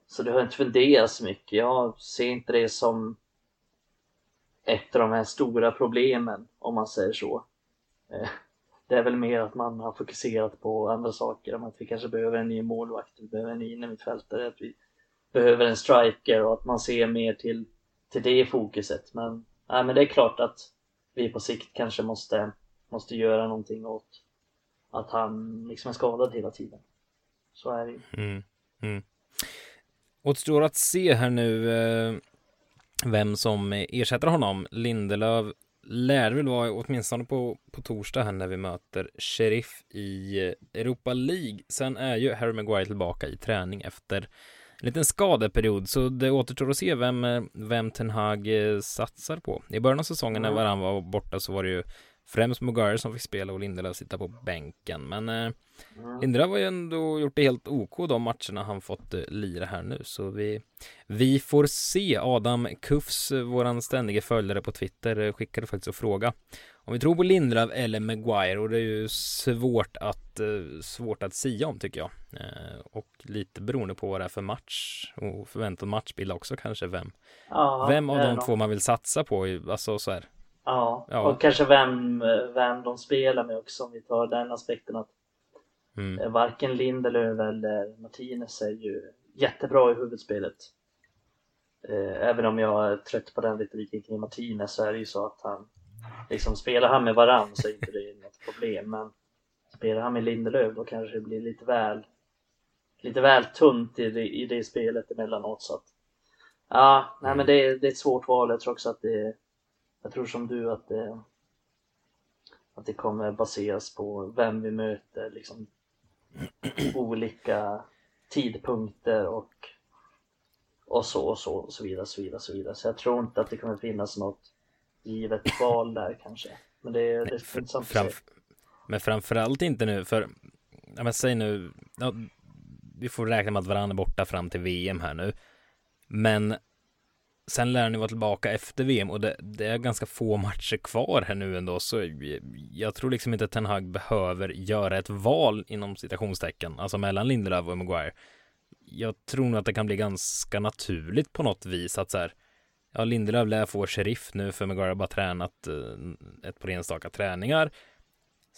så det har inte funderat så mycket. Jag ser inte det som ett av de här stora problemen om man säger så. Eh, det är väl mer att man har fokuserat på andra saker, om att vi kanske behöver en ny målvakt, vi behöver en ny innermittfältare, att vi behöver en striker och att man ser mer till till det fokuset. Men, nej, men det är klart att vi på sikt kanske måste, måste göra någonting åt att han liksom är skadad hela tiden. Så är det ju. Mm. Mm. Återstår att se här nu eh, vem som ersätter honom. Lindelöf lär väl vara åtminstone på, på torsdag här när vi möter Sheriff i Europa League. Sen är ju Harry Maguire tillbaka i träning efter liten skadeperiod, så det återstår att se vem, eh, vem Ten Hag eh, satsar på. I början av säsongen när Varann var borta så var det ju främst Mugair som fick spela och Lindelöf sitta på bänken. Men eh, Lindelöf har ju ändå gjort det helt OK de matcherna han fått eh, lira här nu. Så vi, vi får se. Adam Kufs, våran ständige följare på Twitter, skickade faktiskt en fråga om vi tror på Lindelöf eller Maguire och det är ju svårt att eh, svårt att sia om tycker jag. Eh, och lite beroende på vad det är för match och förväntad matchbild också kanske vem. Ja, vem av de två man vill satsa på, alltså så här. Ja, ja, och kanske vem, vem de spelar med också om vi tar den aspekten att mm. Eh, varken Lindelöf eller Martinez är ju jättebra i huvudspelet. Även om jag är trött på den retoriken kring Martinez så är det ju så att han liksom spelar han med varann så är inte det något problem men spelar han med Lindelöf då kanske det blir lite väl lite väl tunt i det, i det spelet emellanåt så att ja, nej men det är, det är ett svårt val. Jag tror också att det jag tror som du att det att det kommer baseras på vem vi möter liksom olika tidpunkter och och så och så och så vidare, så vidare, så vidare. Så jag tror inte att det kommer finnas något givet val där kanske. Men det, är, det är intressant Fram, Men framförallt inte nu, för ja, men säg nu, ja, vi får räkna med att varandra är borta fram till VM här nu. Men sen lär ni vara tillbaka efter VM och det, det, är ganska få matcher kvar här nu ändå så jag tror liksom inte att Ten Hag behöver göra ett val inom citationstecken, alltså mellan Lindelöf och Maguire. Jag tror nog att det kan bli ganska naturligt på något vis att så här Ja, Lindelöf lär få sheriff nu för Maguire har bara tränat eh, ett par enstaka träningar.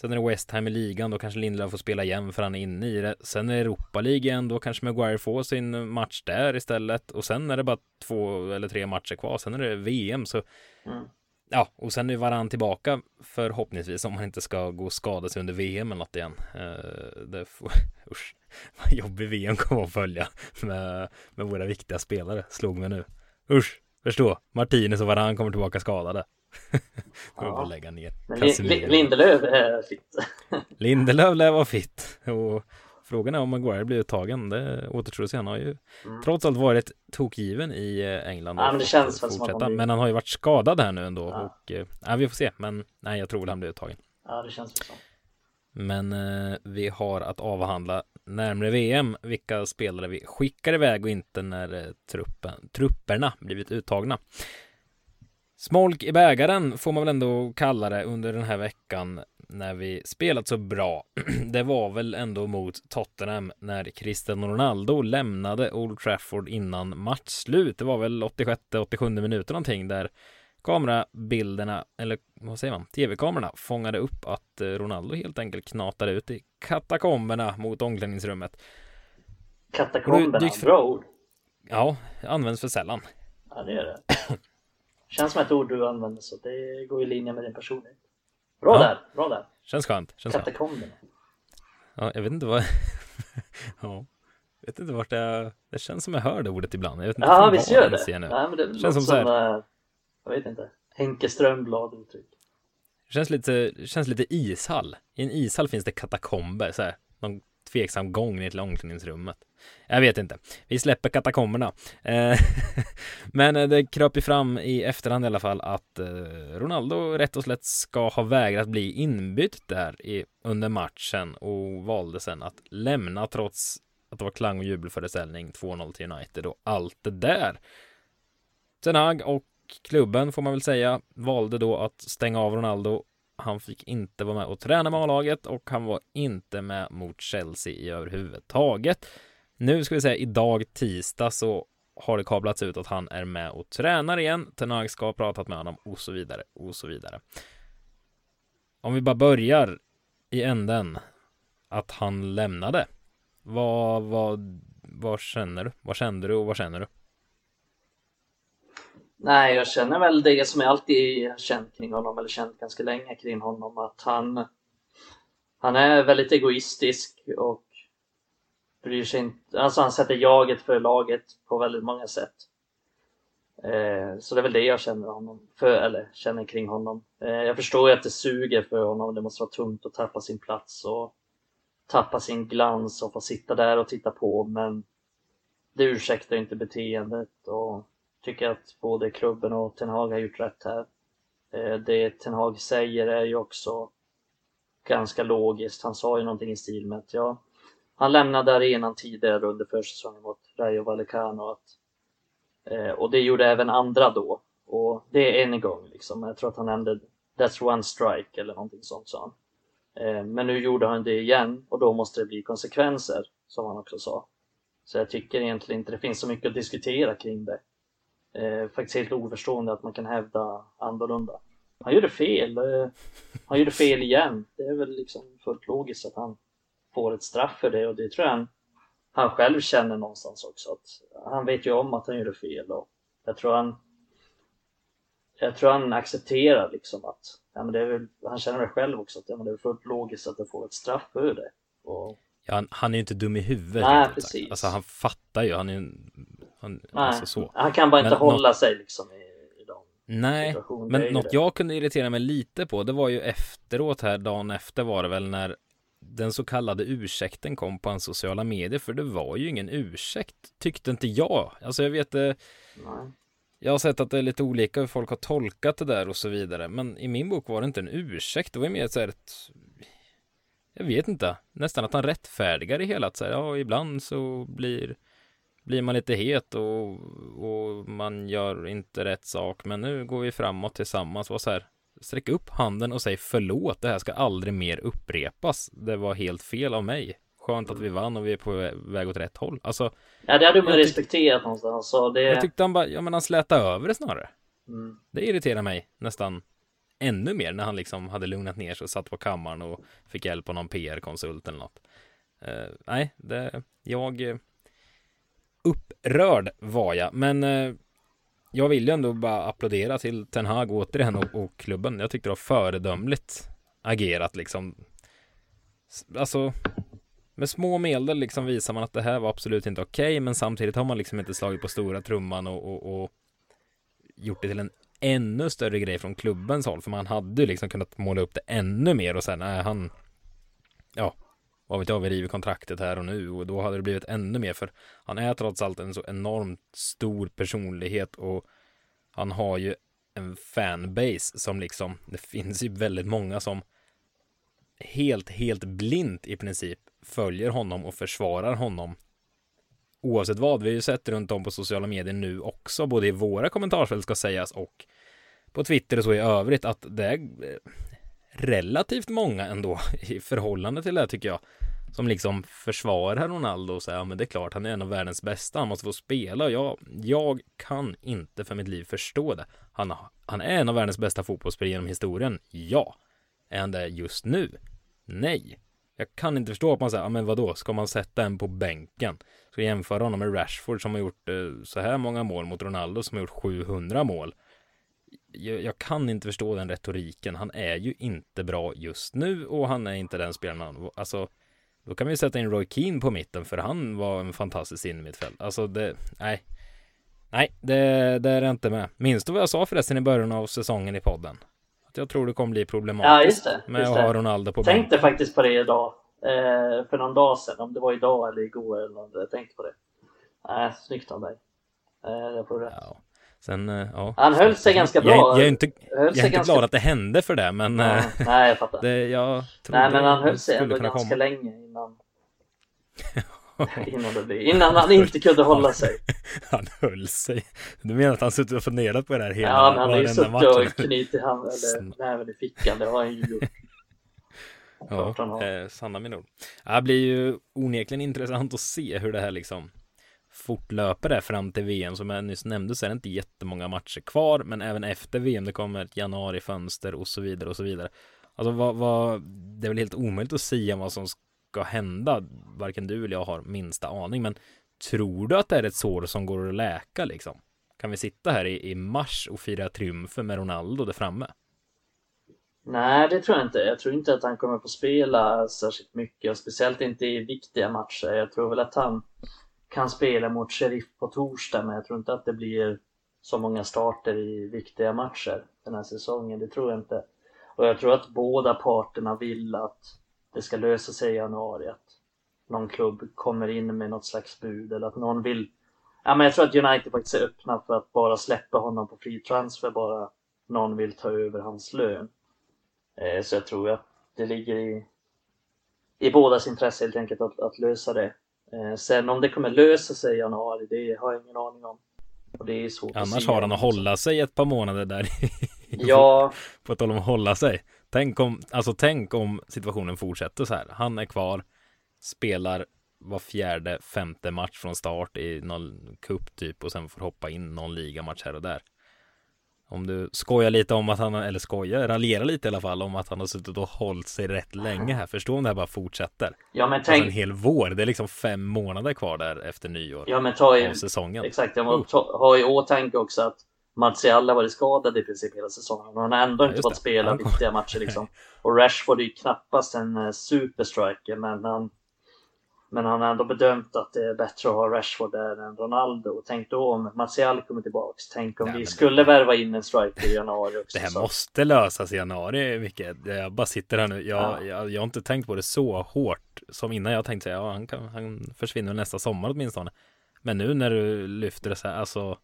Sen är det West Ham i ligan, då kanske Lindelöf får spela igen för han är inne i det. Sen är det Europa igen, då kanske Maguire får sin match där istället. Och sen är det bara två eller tre matcher kvar, sen är det VM. Så mm. ja, och sen är varann tillbaka förhoppningsvis om man inte ska gå och skada sig under VM eller något igen. Uh, det får, usch, vad jobbig VM kommer att följa med, med våra viktiga spelare, slog mig nu. Usch, förstå, Martinez och varann kommer tillbaka skadade. Kommer bara lägga ner. Lindelöf är fit. Lindelöf lär vara fit. Och frågan är om Maguire blir uttagen. Det återstår att se. Han har ju mm. trots allt varit tokgiven i eh, England. Ja, men det känns väl som att Men han har ju varit skadad här nu ändå. Ja. Och, eh, ja, vi får se. Men nej, jag tror att han blir uttagen. Ja, det känns så. Men eh, vi har att avhandla närmare VM vilka spelare vi skickar iväg och inte när eh, truppen, trupperna blivit uttagna. Smolk i bägaren får man väl ändå kalla det under den här veckan när vi spelat så bra. Det var väl ändå mot Tottenham när Cristiano Ronaldo lämnade Old Trafford innan matchslut. Det var väl 86-87 minuter någonting där kamerabilderna, eller vad säger man, tv-kamerorna fångade upp att eh, Ronaldo helt enkelt knatade ut i katakomberna mot omklädningsrummet. Katakomberna, bra ord. Ja, används för sällan. Ja, det är det. Känns som ett ord du använder så det går i linje med din personlighet. Bra ja. där, bra där. Känns skönt. Känns Katakomberna. Ja, jag vet inte vad... ja. Jag vet inte vart det... Det känns som jag hör det ordet ibland. Jag vet inte ja, visst gör det. Nej, men det känns som, som här... Eh, jag vet inte. Henke Strömblad uttryck. Det känns lite, känns lite ishall. I en ishall finns det katakomber, så här. Någon tveksam gång ner till omklädningsrummet. Jag vet inte. Vi släpper katakomberna. Eh, men eh, det kröp ju fram i efterhand i alla fall att eh, Ronaldo rätt och slätt ska ha vägrat bli inbytt där i, under matchen och valde sen att lämna trots att det var klang och jubelföreställning 2-0 till United och allt det där. Ten Hag och klubben får man väl säga valde då att stänga av Ronaldo han fick inte vara med och träna med A-laget och han var inte med mot Chelsea i överhuvudtaget. Nu ska vi säga idag tisdag så har det kablats ut att han är med och tränar igen. Tenag ska ha pratat med honom och så vidare och så vidare. Om vi bara börjar i änden att han lämnade. Vad, vad, vad känner du? Vad kände du och vad känner du? Nej, jag känner väl det som jag alltid känt kring honom, eller känt ganska länge kring honom, att han, han är väldigt egoistisk och bryr sig inte, alltså han sätter jaget för laget på väldigt många sätt. Eh, så det är väl det jag känner honom för, eller känner kring honom. Eh, jag förstår ju att det suger för honom, det måste vara tungt att tappa sin plats och tappa sin glans och få sitta där och titta på, men det ursäktar inte beteendet och tycker att både klubben och Ten Hag har gjort rätt här. Eh, det Ten Hag säger är ju också ganska logiskt. Han sa ju någonting i stil med att ja, han lämnade arenan tidigare under försäsongen mot Rayo Vallecano att, eh, och det gjorde även andra då. Och det är en gång liksom. Jag tror att han nämnde That's one strike eller någonting sånt sa han. Eh, men nu gjorde han det igen och då måste det bli konsekvenser, som han också sa. Så jag tycker egentligen inte det finns så mycket att diskutera kring det eh, faktiskt helt oförstående att man kan hävda annorlunda. Han gjorde fel. Eh, han gjorde fel igen. Det är väl liksom fullt logiskt att han får ett straff för det och det tror jag han, han själv känner någonstans också. Att han vet ju om att han gjorde fel och jag tror han jag tror han accepterar liksom att ja, men det är väl, han känner det själv också att ja, men det är fullt logiskt att det får ett straff för det. Och... Ja, han, han är ju inte dum i huvudet. Nej, precis. Alltså han fattar ju, han är ju han, Nej, alltså så. han kan bara inte men hålla något... sig liksom i, i de Nej, men något jag kunde irritera mig lite på det var ju efteråt här, dagen efter var det väl när den så kallade ursäkten kom på hans sociala medier, för det var ju ingen ursäkt, tyckte inte jag. Alltså jag vet det. Eh, jag har sett att det är lite olika hur folk har tolkat det där och så vidare, men i min bok var det inte en ursäkt, det var mer så här ett jag vet inte, nästan att han rättfärdigar det hela, att säga, ja, ibland så blir blir man lite het och, och man gör inte rätt sak. Men nu går vi framåt tillsammans. Var så här, sträck upp handen och säg förlåt. Det här ska aldrig mer upprepas. Det var helt fel av mig. Skönt att vi vann och vi är på väg åt rätt håll. Alltså. Ja, det hade man respekterat någonstans. Så det... Jag tyckte han bara, ja men han slätade över det snarare. Mm. Det irriterar mig nästan ännu mer när han liksom hade lugnat ner sig och satt på kammaren och fick hjälp av någon PR-konsult eller något. Uh, nej, det, jag, upprörd var jag, men eh, jag vill ju ändå bara applådera till Ten Hag återigen och, och klubben. Jag tyckte det var föredömligt agerat liksom. Alltså, med små medel liksom visar man att det här var absolut inte okej, okay, men samtidigt har man liksom inte slagit på stora trumman och, och, och gjort det till en ännu större grej från klubbens håll, för man hade ju liksom kunnat måla upp det ännu mer och sen, är han, ja, vad vet jag, vi river kontraktet här och nu och då hade det blivit ännu mer för han är trots allt en så enormt stor personlighet och han har ju en fanbase som liksom, det finns ju väldigt många som helt, helt blint i princip följer honom och försvarar honom oavsett vad. Vi har ju sett runt om på sociala medier nu också, både i våra kommentarsfält ska sägas och på Twitter och så i övrigt, att det är relativt många ändå i förhållande till det här tycker jag som liksom försvarar Ronaldo och säger ja men det är klart han är en av världens bästa, han måste få spela. Jag, jag kan inte för mitt liv förstå det. Han, han är en av världens bästa fotbollsspelare genom historien, ja. Är han det eh, just nu? Nej. Jag kan inte förstå att man säger, ja men vadå, ska man sätta en på bänken? Ska jämföra honom med Rashford som har gjort eh, så här många mål mot Ronaldo som har gjort 700 mål. Jag, jag, kan inte förstå den retoriken. Han är ju inte bra just nu och han är inte den spelaren. Alltså, då kan vi sätta in Roy Keane på mitten för han var en fantastisk innermittfält. Alltså det, nej. Nej, det, det är det inte med. Minns du vad jag sa förresten i början av säsongen i podden? Att jag tror det kommer bli problematiskt ja, just det, med just att ha Ronaldo på bänken. Tänkte faktiskt på det idag. Eh, för någon dag sedan, om det var idag eller igår eller något, jag tänkte på det. Nej, äh, snyggt av dig. Eh, jag får rätt. Ja. Sen, eh, ja. Han höll sig ganska bra. Jag, jag är inte, jag är inte ganska... glad att det hände för det, men... Ja, nej, jag fattar. Det, jag nej, men han höll sig ändå ganska komma. länge innan... innan, det blev, innan han inte kunde hålla sig. han höll sig. Du menar att han suttit och funderat på det här hela Ja, men han har ju suttit och knutit eller näven i fickan. Det har han ju gjort. Ja, eh, sanna min ord. Det blir ju onekligen intressant att se hur det här liksom fortlöper det fram till VM. Som jag nyss nämnde så är det inte jättemånga matcher kvar, men även efter VM, det kommer ett januarifönster och så vidare och så vidare. Alltså vad, vad, det är väl helt omöjligt att säga vad som ska hända. Varken du eller jag har minsta aning, men tror du att det är ett sår som går att läka liksom? Kan vi sitta här i, i mars och fira triumfer med Ronaldo där framme? Nej, det tror jag inte. Jag tror inte att han kommer få spela särskilt mycket och speciellt inte i viktiga matcher. Jag tror väl att han kan spela mot Sheriff på torsdag, men jag tror inte att det blir så många starter i viktiga matcher den här säsongen. Det tror jag inte. Och jag tror att båda parterna vill att det ska lösa sig i januari. Att någon klubb kommer in med något slags bud eller att någon vill Ja, men jag tror att United faktiskt är öppna för att bara släppa honom på free transfer bara någon vill ta över hans lön. Eh, så jag tror att det ligger i, i bådas intresse helt enkelt att, att lösa det. Eh, sen om det kommer lösa sig i januari, det har jag ingen aning om. Och det är svårt Annars har han att hålla sig ett par månader där. ja. på tal om att hålla sig. Tänk om, alltså tänk om situationen fortsätter så här. Han är kvar, spelar var fjärde, femte match från start i någon cup typ och sen får hoppa in någon ligamatch här och där. Om du skojar lite om att han, eller skojar, raljerar lite i alla fall om att han har suttit och hållit sig rätt länge här. Förstå om det här bara fortsätter. Ja men tänk. Alltså en hel vår, det är liksom fem månader kvar där efter nyår. Ja men ta i, säsongen. Exakt, jag ta, ha i åtanke också att Martial har varit skadad i princip hela säsongen. Och han har ändå inte fått spela viktiga matcher liksom. Och Rashford är ju knappast en uh, superstriker men han men han har ändå bedömt att det är bättre att ha Rashford där än Ronaldo. Och tänk då om Martial kommer tillbaks. Tänk om ja, vi skulle värva in en striker i januari också. Det här så. måste lösas i januari, Micke. Jag bara sitter här nu. Jag, ja. jag, jag, har inte tänkt på det så hårt som innan. Jag tänkte ja, han, kan, han försvinner nästa sommar åtminstone. Men nu när du lyfter det så här, alltså.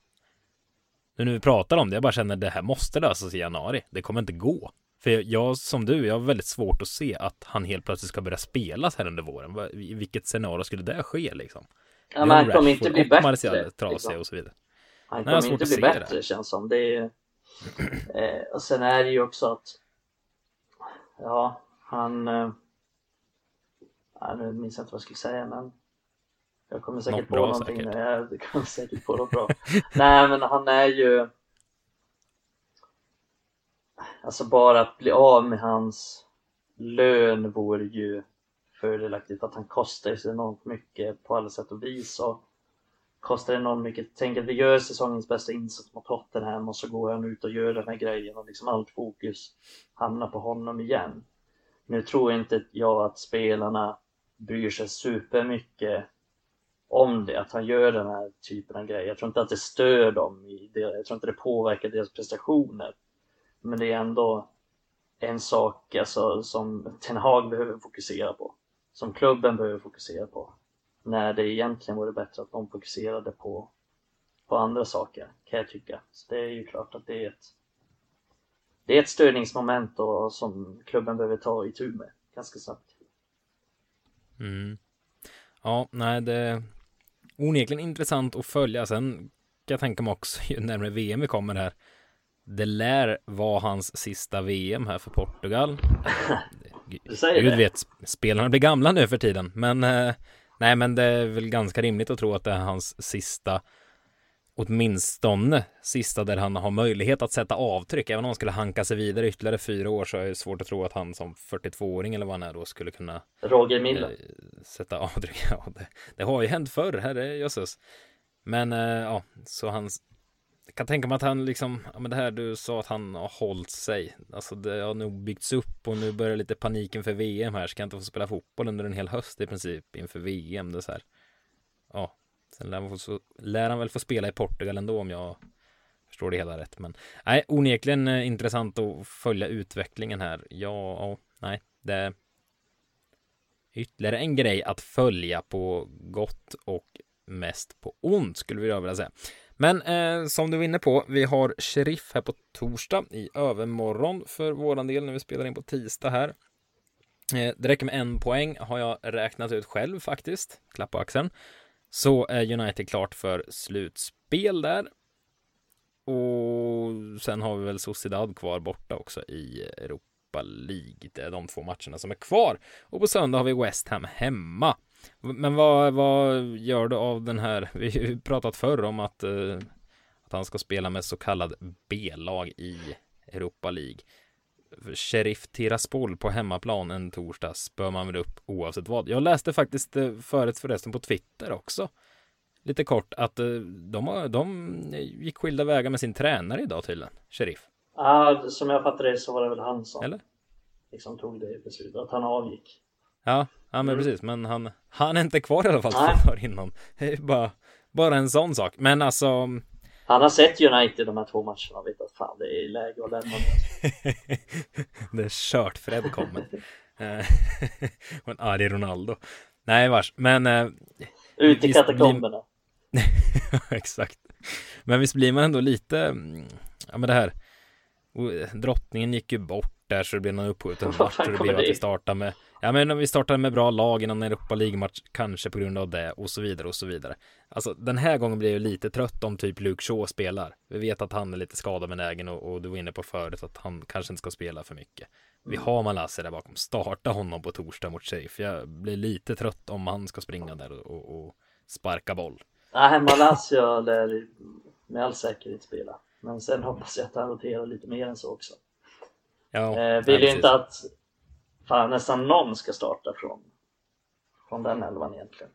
Nu när vi pratar om det, jag bara känner att det här måste lösas i januari. Det kommer inte gå. För jag, som du, jag har väldigt svårt att se att han helt plötsligt ska börja spelas här under våren. I vilket scenario skulle det ske liksom? Ja, men han kommer inte bli bättre. Liksom. och så vidare. Han kommer inte bli bättre det. känns som. Det är, eh, och sen är det ju också att ja, han eh, ja, nu minns jag inte vad jag skulle säga men jag kommer säkert något på bra, någonting. Säkert. Jag kommer säkert på något bra. Nej men han är ju Alltså bara att bli av med hans lön vore ju fördelaktigt för att han kostar ju så enormt mycket på alla sätt och vis och kostar enormt mycket. Tänk att vi gör säsongens bästa insats mot Tottenham och så går han ut och gör den här grejen och liksom allt fokus hamnar på honom igen. Nu tror inte jag att spelarna bryr sig supermycket om det, att han gör den här typen av grejer. Jag tror inte att det stör dem i det, jag tror inte det påverkar deras prestationer. Men det är ändå en sak alltså, som Ten Hag behöver fokusera på. Som klubben behöver fokusera på. När det egentligen vore bättre att de fokuserade på, på andra saker, kan jag tycka. Så det är ju klart att det är ett det är ett störningsmoment då, som klubben behöver ta itu med ganska snabbt. Mm. Ja, nej, det är onekligen intressant att följa. Sen kan jag tänka mig också ju närmare VM vi kommer här. Det lär vara hans sista VM här för Portugal. du säger Gud det? vet, spelarna blir gamla nu för tiden. Men eh, nej, men det är väl ganska rimligt att tro att det är hans sista åtminstone sista där han har möjlighet att sätta avtryck. Även om han skulle hanka sig vidare ytterligare fyra år så är det svårt att tro att han som 42-åring eller vad han är då skulle kunna Roger Milla. eh, sätta avtryck. Ja, det, det har ju hänt förr, herre jösses. Men eh, ja, så han jag kan tänka mig att han liksom, ja men det här du sa att han har hållit sig. Alltså det har nog byggts upp och nu börjar lite paniken för VM här. Ska jag inte få spela fotboll under en hel höst i princip inför VM. Det så här. Ja, sen lär, han få, lär han väl få spela i Portugal ändå om jag förstår det hela rätt. Men nej, onekligen eh, intressant att följa utvecklingen här. Ja, oh, nej, det är ytterligare en grej att följa på gott och mest på ont skulle vi vilja säga. Men eh, som du var inne på, vi har Sheriff här på torsdag i övermorgon för våran del när vi spelar in på tisdag här. Eh, det räcker med en poäng har jag räknat ut själv faktiskt. Klapp på axeln. Så är United klart för slutspel där. Och sen har vi väl Sociedad kvar borta också i Europa League. Det är de två matcherna som är kvar. Och på söndag har vi West Ham hemma. Men vad, vad gör du av den här? Vi har ju pratat förr om att, eh, att han ska spela med så kallad B-lag i Europa League. Sheriff Tiraspol på hemmaplan en torsdag spör man väl upp oavsett vad. Jag läste faktiskt eh, förut förresten på Twitter också. Lite kort att eh, de, de gick skilda vägar med sin tränare idag tydligen. Sheriff. Ja, som jag fattade det så var det väl han som Eller? liksom tog det beslutet, att han avgick. Ja, ja men Mm. precis. Men han, han är inte kvar i alla fall Nej. för innan. Det är bara, bara en sån sak. Men alltså. Han har sett United de här två matcherna och vet att fan det är läge att lämna det är kört. Fred kommer. Eh, och en arg Ronaldo. Nej vars. Men. Eh, Ut i blir- katakomberna. exakt. Men visst blir man ändå lite. mm, Ja men det här. Drottningen gick ju bort där så det blev någon uppskjuten match. Och det blev att vi startade med. Ja men om vi startade med bra lag innan Europa League-match. Kanske på grund av det och så vidare och så vidare. Alltså den här gången blir jag lite trött om typ Luke Shaw spelar. Vi vet att han är lite skadebenägen och, och du var inne på förut att han kanske inte ska spela för mycket. Vi har Malasse där bakom. Starta honom på torsdag mot Sheriff. Jag blir lite trött om han ska springa där och, och, och sparka boll. Nej, Malaysia lär med all säkerhet spela. Men sen hoppas jag att han roterar lite mer än så också. Ja, Eh, vill ju inte att fan, nästan någon ska starta från, från den elvan egentligen.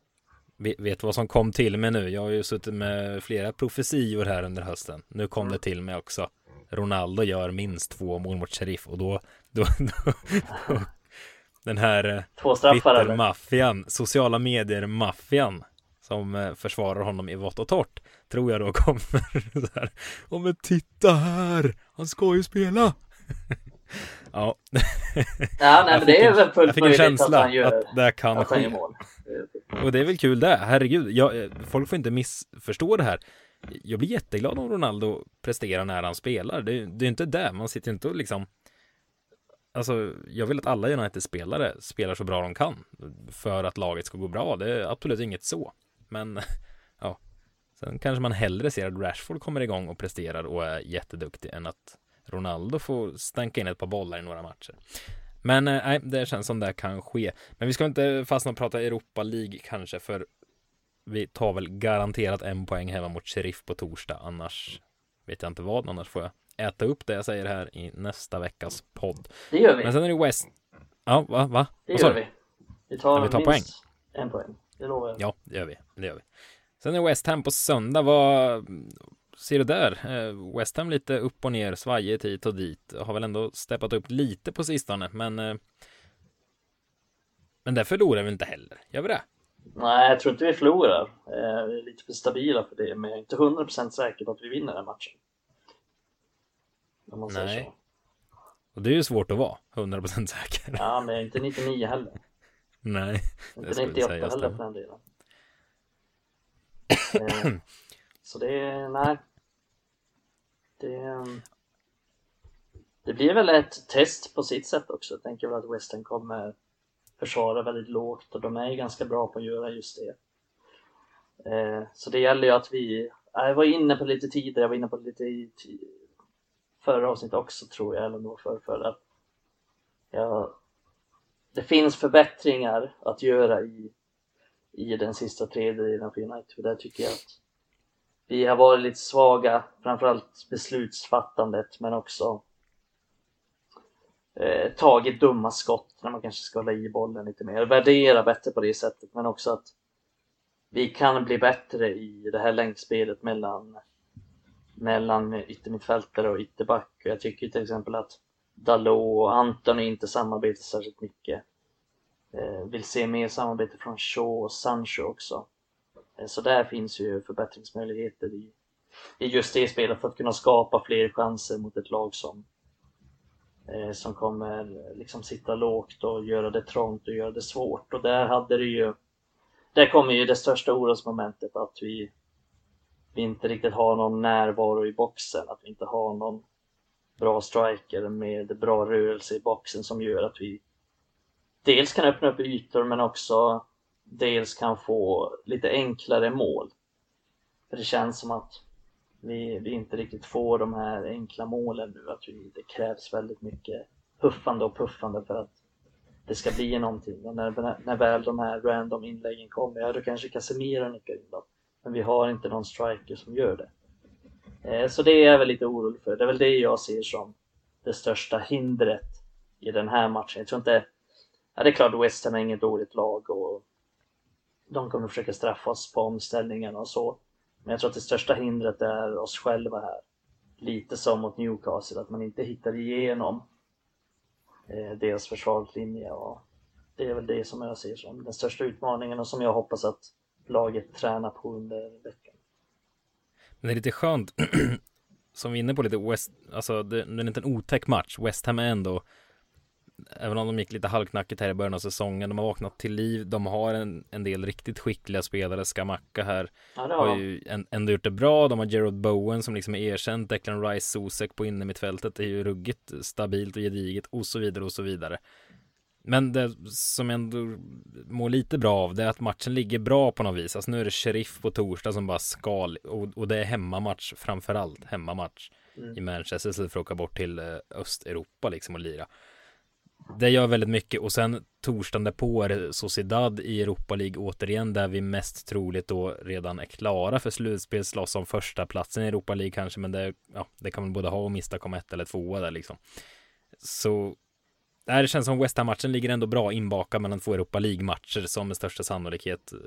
Vet vet vad som kom till mig nu? Jag har ju suttit med flera profetior här under hösten. Nu kom Mm. det till mig också. Ronaldo gör minst två mål mot Sheriff och då, då, då, då den här eh? Twitter-maffian, sociala medier-maffian som eh, försvarar honom i vått och torrt tror jag då kommer så här. Åh men titta här, han ska ju spela. ja, Ja, nej, men det är väl fullt jag fick en att känsla han gör, att det kan att ske. mål. Och det är väl kul det, herregud. Jag, folk får inte missförstå det här. Jag blir jätteglad om Ronaldo presterar när han spelar. Det, det är inte det, man sitter inte och liksom Alltså, jag vill att alla United-spelare spelar så bra de kan för att laget ska gå bra. Det är absolut inget så. Men, ja. Sen kanske man hellre ser att Rashford kommer igång och presterar och är jätteduktig än att Ronaldo får stänka in ett par bollar i några matcher. Men eh, nej, det känns som det kan ske. Men vi ska inte fastna och prata Europa League kanske, för vi tar väl garanterat en poäng hemma mot Sheriff på torsdag. Annars vet jag inte vad, annars får jag äta upp det jag säger här i nästa veckas podd. Det gör vi. Men sen är det West. Ja, va? va? Det gör vi. Vi tar, Ja, vi tar poäng. en poäng. Det lovar jag. Ja, det gör vi. Det gör vi. Sen är West Ham på söndag. Vad ser du där? Eh, West Ham lite upp och ner, svajigt hit och dit. Har väl ändå steppat upp lite på sistone, men eh, men där förlorar vi inte heller. Gör vi det? Nej, jag tror inte vi förlorar. Eh, vi är lite för stabila för det, men jag är inte 100% säker på att vi vinner den matchen. Om man Nej. Säger så. Och det är ju svårt att vara 100% säker. Ja, men jag är inte 99 heller. Nej, Inte 98 heller för den delen. så det är, nej. Det, ehm, det blir väl ett test på sitt sätt också. Jag tänker väl att Western kommer försvara väldigt lågt och de är ganska bra på att göra just det. Eh, så det gäller ju att vi, eh, jag var inne på lite tidigare, jag var inne på lite i förra avsnittet också tror jag, eller nog för, för att ja, det finns förbättringar att göra i, i den sista tredjedelen av United. För där tycker jag att vi har varit lite svaga, framförallt beslutsfattandet men också eh, tagit dumma skott när man kanske ska hålla i bollen lite mer. Värdera bättre på det sättet men också att vi kan bli bättre i det här längdspelet mellan mellan yttermittfältare och ytterback. Jag tycker till exempel att Dalot och Anton inte samarbetar särskilt mycket. Eh, vill se mer samarbete från Shaw och Sancho också. Eh, så där finns ju förbättringsmöjligheter i, i just det spelet för att kunna skapa fler chanser mot ett lag som eh, som kommer eh, liksom sitta lågt och göra det trångt och göra det svårt. Och där hade det ju där kommer ju det största orosmomentet att vi vi inte riktigt har någon närvaro i boxen, att vi inte har någon bra striker med bra rörelse i boxen som gör att vi dels kan öppna upp ytor men också dels kan få lite enklare mål. För det känns som att vi, vi inte riktigt får de här enkla målen nu, att vi, det krävs väldigt mycket huffande och puffande för att det ska bli någonting. Och när, när väl de här random inläggen kommer, ja då kanske Casemiro nickar in dem. Men vi har inte någon striker som gör det. Eh, så det är jag väl lite orolig för. Det är väl det jag ser som det största hindret i den här matchen. Jag tror inte... Ja, det är klart West Ham är inget dåligt lag och de kommer försöka straffa oss på omställningen och så. Men jag tror att det största hindret är oss själva här. Lite som mot Newcastle, att man inte hittar igenom eh, deras försvarslinje. Och det är väl det som jag ser som den största utmaningen och som jag hoppas att laget tränar på under veckan. Men det är lite skönt, som vi är inne på lite West, alltså det, det är inte en otäck match. West Ham är ändå, även om de gick lite halvknackigt här i början av säsongen, de har vaknat till liv, de har en, en del riktigt skickliga spelare, Skamacka här, ja, har, ju ändå gjort det bra, de har Gerard Bowen som liksom är erkänt, Declan Rice, Sosek på innermittfältet, det är ju ruggigt stabilt och gediget och så vidare och så vidare. Men det som ändå mår lite bra av det är att matchen ligger bra på något vis. Alltså nu är det Sheriff på torsdag som bara skal och, och det är hemmamatch framförallt hemmamatch mm. i Manchester istället för att åka bort till eh, Östeuropa liksom och lira. Det gör väldigt mycket och sen torsdagen därpå är det Sociedad i Europa League återigen där vi mest troligt då redan är klara för slutspel slåss om första platsen i Europa League kanske men det, ja, det kan man både ha och mista komma ett eller tvåa där liksom. Så det känns som West Ham-matchen ligger ändå bra inbakad mellan två Europa League-matcher som med största sannolikhet, eh,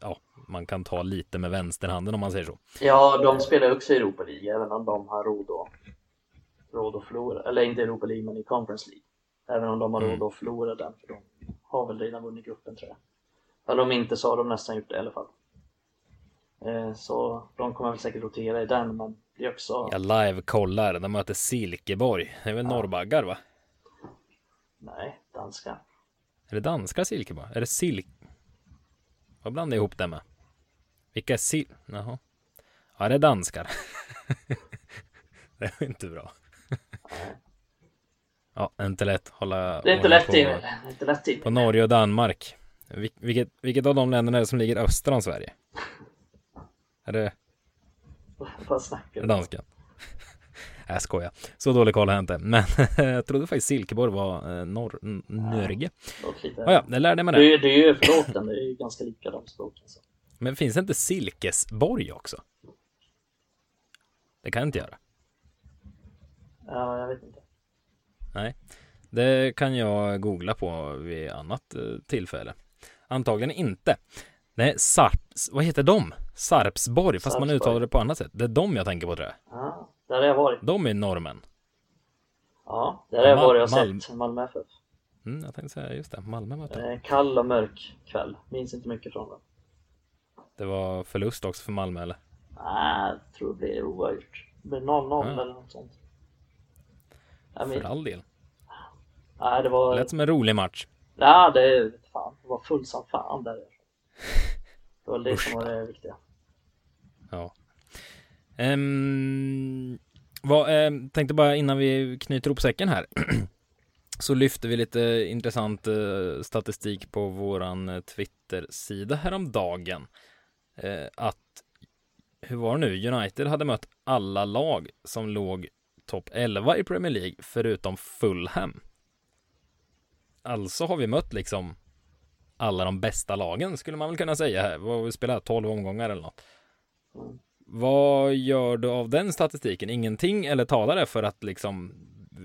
ja, man kan ta lite med vänsterhanden om man säger så. Ja, de spelar också i Europa League, även om de har råd att, råd att förlora, eller inte Europa League, men i Conference League. Även om de har mm. råd att förlora den, för de har väl redan vunnit gruppen tror jag. Eller om inte så har de nästan gjort det i alla fall. Eh, så de kommer väl säkert rotera i den, men det är också... Jag live-kollar, de möter Silkeborg. Det är väl ja. norrbaggar va? Nej, danska. Är det danska Silkeborg? Är det silk? Vad blandar jag ihop det med? Vilka är sil... Jaha. Ja, det är danskar. det är inte bra. Ja, inte lätt hålla... Det är inte lätt på, är inte lätt På Norge och Danmark. Vil vilket, vilket av de länderna är det som ligger öster om Sverige? Är det... Vad snackar du? Danskan. Jag skojar. Så dålig koll har jag inte. Men jag trodde faktiskt Silkeborg var eh, norr, Norge. Ja, ja, det lärde jag mig det. Det är, det är ju språken, det är ju ganska lika de språken. Så. Men finns det inte Silkesborg också? Det kan jag inte göra. Ja, jag vet inte. Nej, det kan jag googla på vid annat eh, tillfälle. Antagligen inte. Nej, Sarps, vad heter de? Sarpsborg, fast man Sarpsborg. uttalar det på annat sätt. Det är de jag tänker på tror jag. Ja, där har jag varit. De är norrmän. Ja, där har jag varit och sett Malmö FF. Mm, jag tänkte säga just det, Malmö mötte. Eh, Kall och mörk kväll. Minns inte mycket från den. Det var förlust också för Malmö eller? Nej, jag tror det blir oavgjort. Det blir 0-0 Ja. eller något sånt. Jag För min... all del. Nej, det var... lät som en rolig match. Ja, det fan. Det var full som fan där. Det var det som var det viktiga. Ja. Ehm, vad, ehm, tänkte bara innan vi knyter ihop säcken här. så lyfte vi lite intressant eh, statistik på våran eh, Twitter-sida häromdagen. Eh, att, hur var det nu? United hade mött alla lag som låg topp 11 i Premier League förutom Fulham. Alltså har vi mött liksom alla de bästa lagen skulle man väl kunna säga här. Vad vi spelar 12 omgångar eller något. Vad gör du av den statistiken? Ingenting eller talar det för att liksom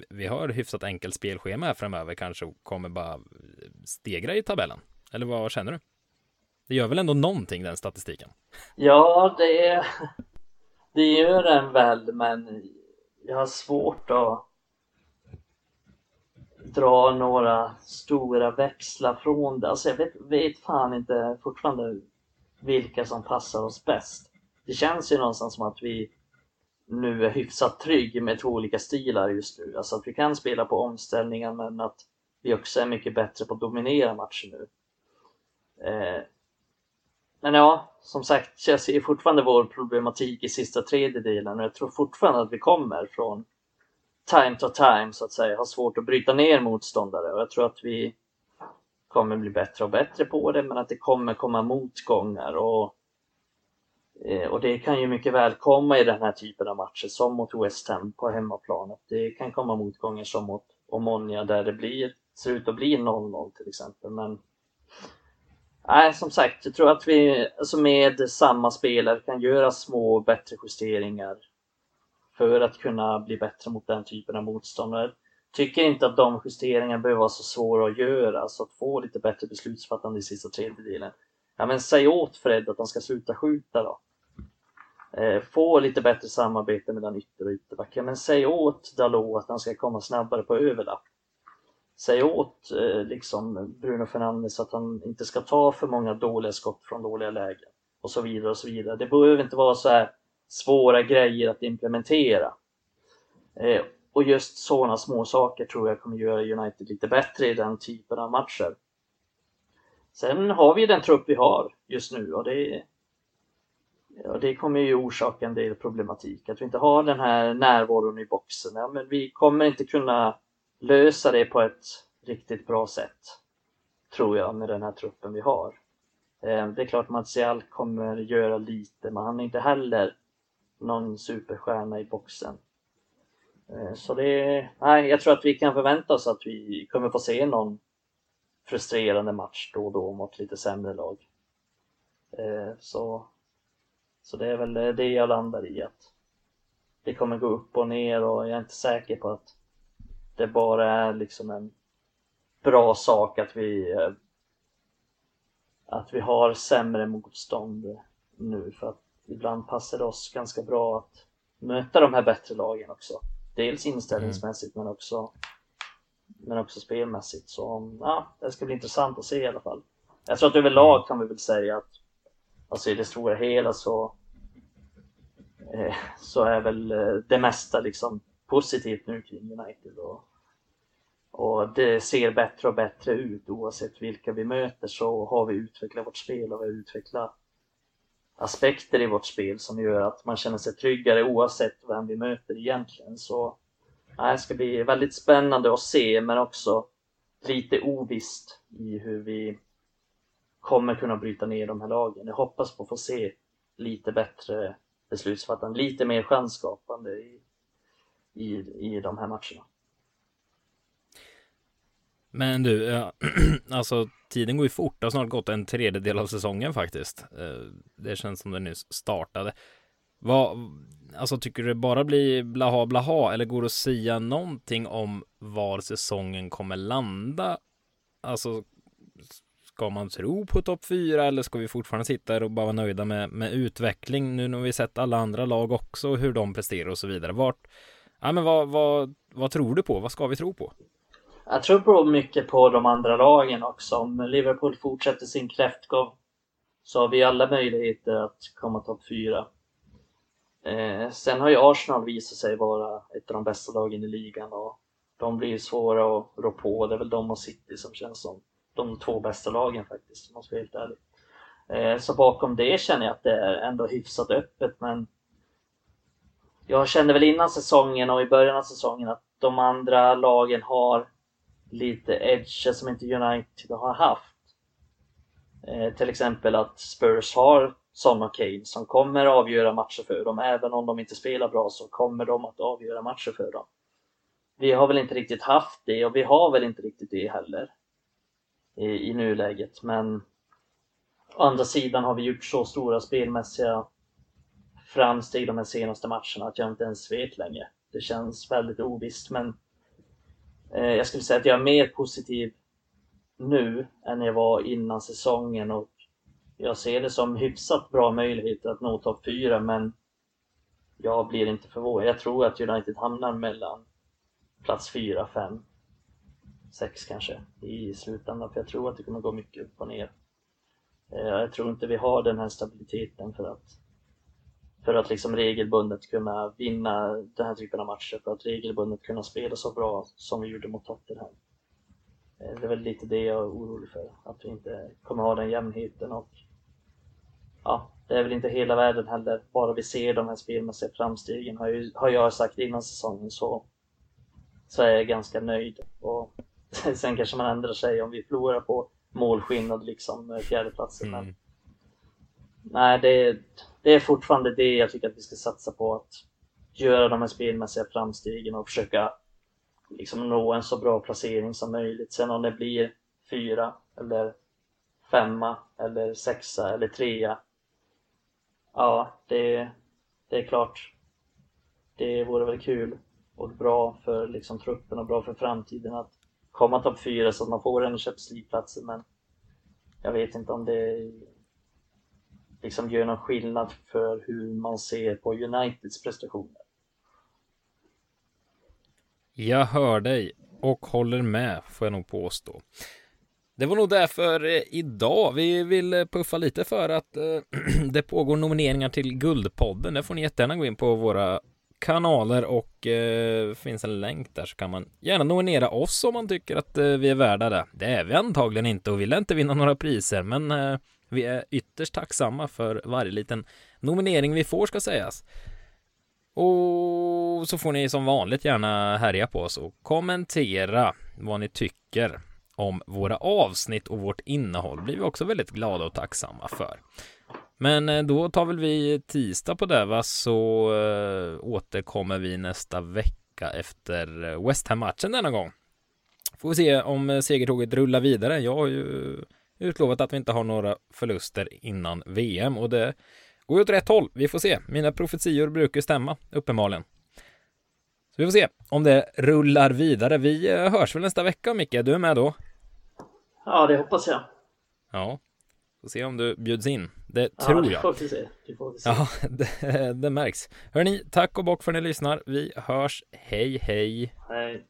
vi har hyfsat enkelt spelschema här framöver kanske och kommer bara stegra i tabellen? Eller vad känner du? Det gör väl ändå någonting den statistiken? Ja, det, det gör den väl, men jag har svårt att dra några stora växlar från det. Alltså jag vet, vet fan inte fortfarande vilka som passar oss bäst. Det känns ju någonstans som att vi nu är hyfsat trygg med två olika stilar just nu. Alltså att vi kan spela på omställningar men att vi också är mycket bättre på att dominera matcher nu. Eh, men ja, som sagt, jag ser fortfarande vår problematik i sista tredjedelen. Och jag tror fortfarande att vi kommer från time to time så att säga, har svårt att bryta ner motståndare. Och jag tror att vi kommer bli bättre och bättre på det men att det kommer komma motgångar. Och, eh, och det kan ju mycket väl komma i den här typen av matcher som mot West Ham på hemmaplan. Att Det kan komma motgångar som mot Omonia där det blir, ser ut att bli 0-0 till exempel. Men Nej, som sagt, jag tror att vi alltså med samma spelare kan göra små bättre justeringar för att kunna bli bättre mot den typen av motståndare. Tycker inte att de justeringarna behöver vara så svåra att göra, så att få lite bättre beslutsfattande i sista tredjedelen. Ja, men säg åt Fred att han ska sluta skjuta då. Eh, få lite bättre samarbete mellan ytter och ytterback. Ja, men säg åt Dalot att han ska komma snabbare på överlapp säg åt eh, liksom Bruno Fernandes att han inte ska ta för många dåliga skott från dåliga lägen och så vidare och så vidare. Det behöver inte vara så här svåra grejer att implementera. Eh, och just sådana små saker tror jag kommer göra United lite bättre i den typen av matcher. Sen har vi den trupp vi har just nu och det, ja, det kommer ju orsaka en del problematik. Att vi inte har den här närvaron i boxen. Ja, men vi kommer inte kunna lösa det på ett riktigt bra sätt. Tror jag med den här truppen vi har. Eh, det är klart Martial kommer göra lite men han är inte heller någon superstjärna i boxen. Eh, så det, nej, jag tror att vi kan förvänta oss att vi kommer få se någon frustrerande match då och då mot lite sämre lag. Eh, så, så det är väl det jag landar i att det kommer gå upp och ner och jag är inte säker på att det bara är liksom en bra sak att vi eh, att vi har sämre motstånd nu för att ibland passar det oss ganska bra att möta de här bättre lagen också. Dels inställningsmässigt men också men också spelmässigt. Så ja, det ska bli intressant att se i alla fall. Jag tror att överlag kan vi väl säga att alltså i det stora hela så eh, så är väl eh, det mesta liksom positivt nu kring United och, och det ser bättre och bättre ut oavsett vilka vi möter så har vi utvecklat vårt spel och vi har utvecklat aspekter i vårt spel som gör att man känner sig tryggare oavsett vem vi möter egentligen. Så nej, det ska bli väldigt spännande att se men också lite ovisst i hur vi kommer kunna bryta ner de här lagen. Jag hoppas på att få se lite bättre beslutsfattande, lite mer chansskapande i, i, i de här matcherna. Men du, ja, alltså tiden går ju fort. Det har snart gått en tredjedel av säsongen faktiskt. Eh, det känns som det nyss startade. Vad, alltså tycker du det bara blir blaha blaha eller går det att säga någonting om var säsongen kommer landa? Alltså, Ska man tro på topp fyra eller ska vi fortfarande sitta här och bara vara nöjda med, med utveckling nu när vi sett alla andra lag också hur de presterar och så vidare. Vart, ja men vad, vad, vad tror du på? Vad ska vi tro på? Jag tror på mycket på de andra lagen också. Om Liverpool fortsätter sin kräftgång så har vi alla möjligheter att komma topp fyra. Eh, sen har ju Arsenal visat sig vara ett av de bästa lagen i ligan och de blir svåra att rå på. Det är väl de och City som känns som de två bästa lagen faktiskt, om man ska vara helt ärlig. Eh, så bakom det känner jag att det är ändå hyfsat öppet, men jag kände väl innan säsongen och i början av säsongen att de andra lagen har lite edge som inte United har haft. Eh, till exempel att Spurs har Son och Kane som kommer avgöra matcher för dem. Även om de inte spelar bra så kommer de att avgöra matcher för dem. Vi har väl inte riktigt haft det och vi har väl inte riktigt det heller i, i nuläget. Men å andra sidan har vi gjort så stora spelmässiga framsteg de här senaste matcherna att jag inte ens vet längre. Det känns väldigt ovisst men eh, jag skulle säga att jag är mer positiv nu än jag var innan säsongen och jag ser det som hyfsat bra möjlighet att nå topp 4 men jag blir inte förvånad. Jag tror att United hamnar mellan plats 4, 5, 6 kanske i slutändan för jag tror att det kommer gå mycket upp och ner. Eh, jag tror inte vi har den här stabiliteten för att för att liksom regelbundet kunna vinna den här typen av matcher, för att regelbundet kunna spela så bra som vi gjorde mot Tottenham. Eh, det är väl lite det jag är orolig för, att vi inte kommer ha den jämnheten och ja, det är väl inte hela världen heller. Bara vi ser de här spelmässiga framstegen har, ju, har jag sagt innan säsongen så, så är jag ganska nöjd. Och sen kanske man ändrar sig om vi förlorar på målskillnad liksom fjärdeplatsen. Mm. Men nej, det, det är fortfarande det jag tycker att vi ska satsa på. Att göra de här spelmässiga framstegen och försöka liksom nå en så bra placering som möjligt. Sen om det blir fyra eller femma eller sexa eller trea. Ja, det, det är klart. Det vore väl kul och bra för liksom truppen och bra för framtiden att komma topp fyra så att man får en Champions plats. men jag vet inte om det liksom gör någon skillnad för hur man ser på Uniteds prestationer. Jag hör dig och håller med, får jag nog påstå. Det var nog därför eh, idag vi vill eh, puffa lite för att eh, det pågår nomineringar till Guldpodden. Det får ni jättegärna gå in på våra kanaler och eh, finns en länk där så kan man gärna nominera oss om man tycker att eh, vi är värda det. Det är vi antagligen inte och vill inte vinna några priser, men eh, vi är ytterst tacksamma för varje liten nominering vi får ska sägas. Och så får ni som vanligt gärna härja på oss och kommentera vad ni tycker om våra avsnitt och vårt innehåll blir vi också väldigt glada och tacksamma för. Men eh, då tar väl vi tisdag på det va, så eh, återkommer vi nästa vecka efter eh, West Ham-matchen denna gång. Får vi se om segertåget rullar vidare. Jag har ju utlovat att vi inte har några förluster innan VM och det går ju åt rätt håll. Vi får se. Mina profetior brukar stämma, uppenbarligen. Så vi får se om det rullar vidare. Vi hörs väl nästa vecka, Micke? Du är med då? Ja, det hoppas jag. Ja, får se om du bjuds in. Det ja, tror jag. Ja, det får vi se. Det får vi se. Ja, det, det märks. Hörni, tack och bock för att ni lyssnar. Vi hörs. Hej, hej. Hej.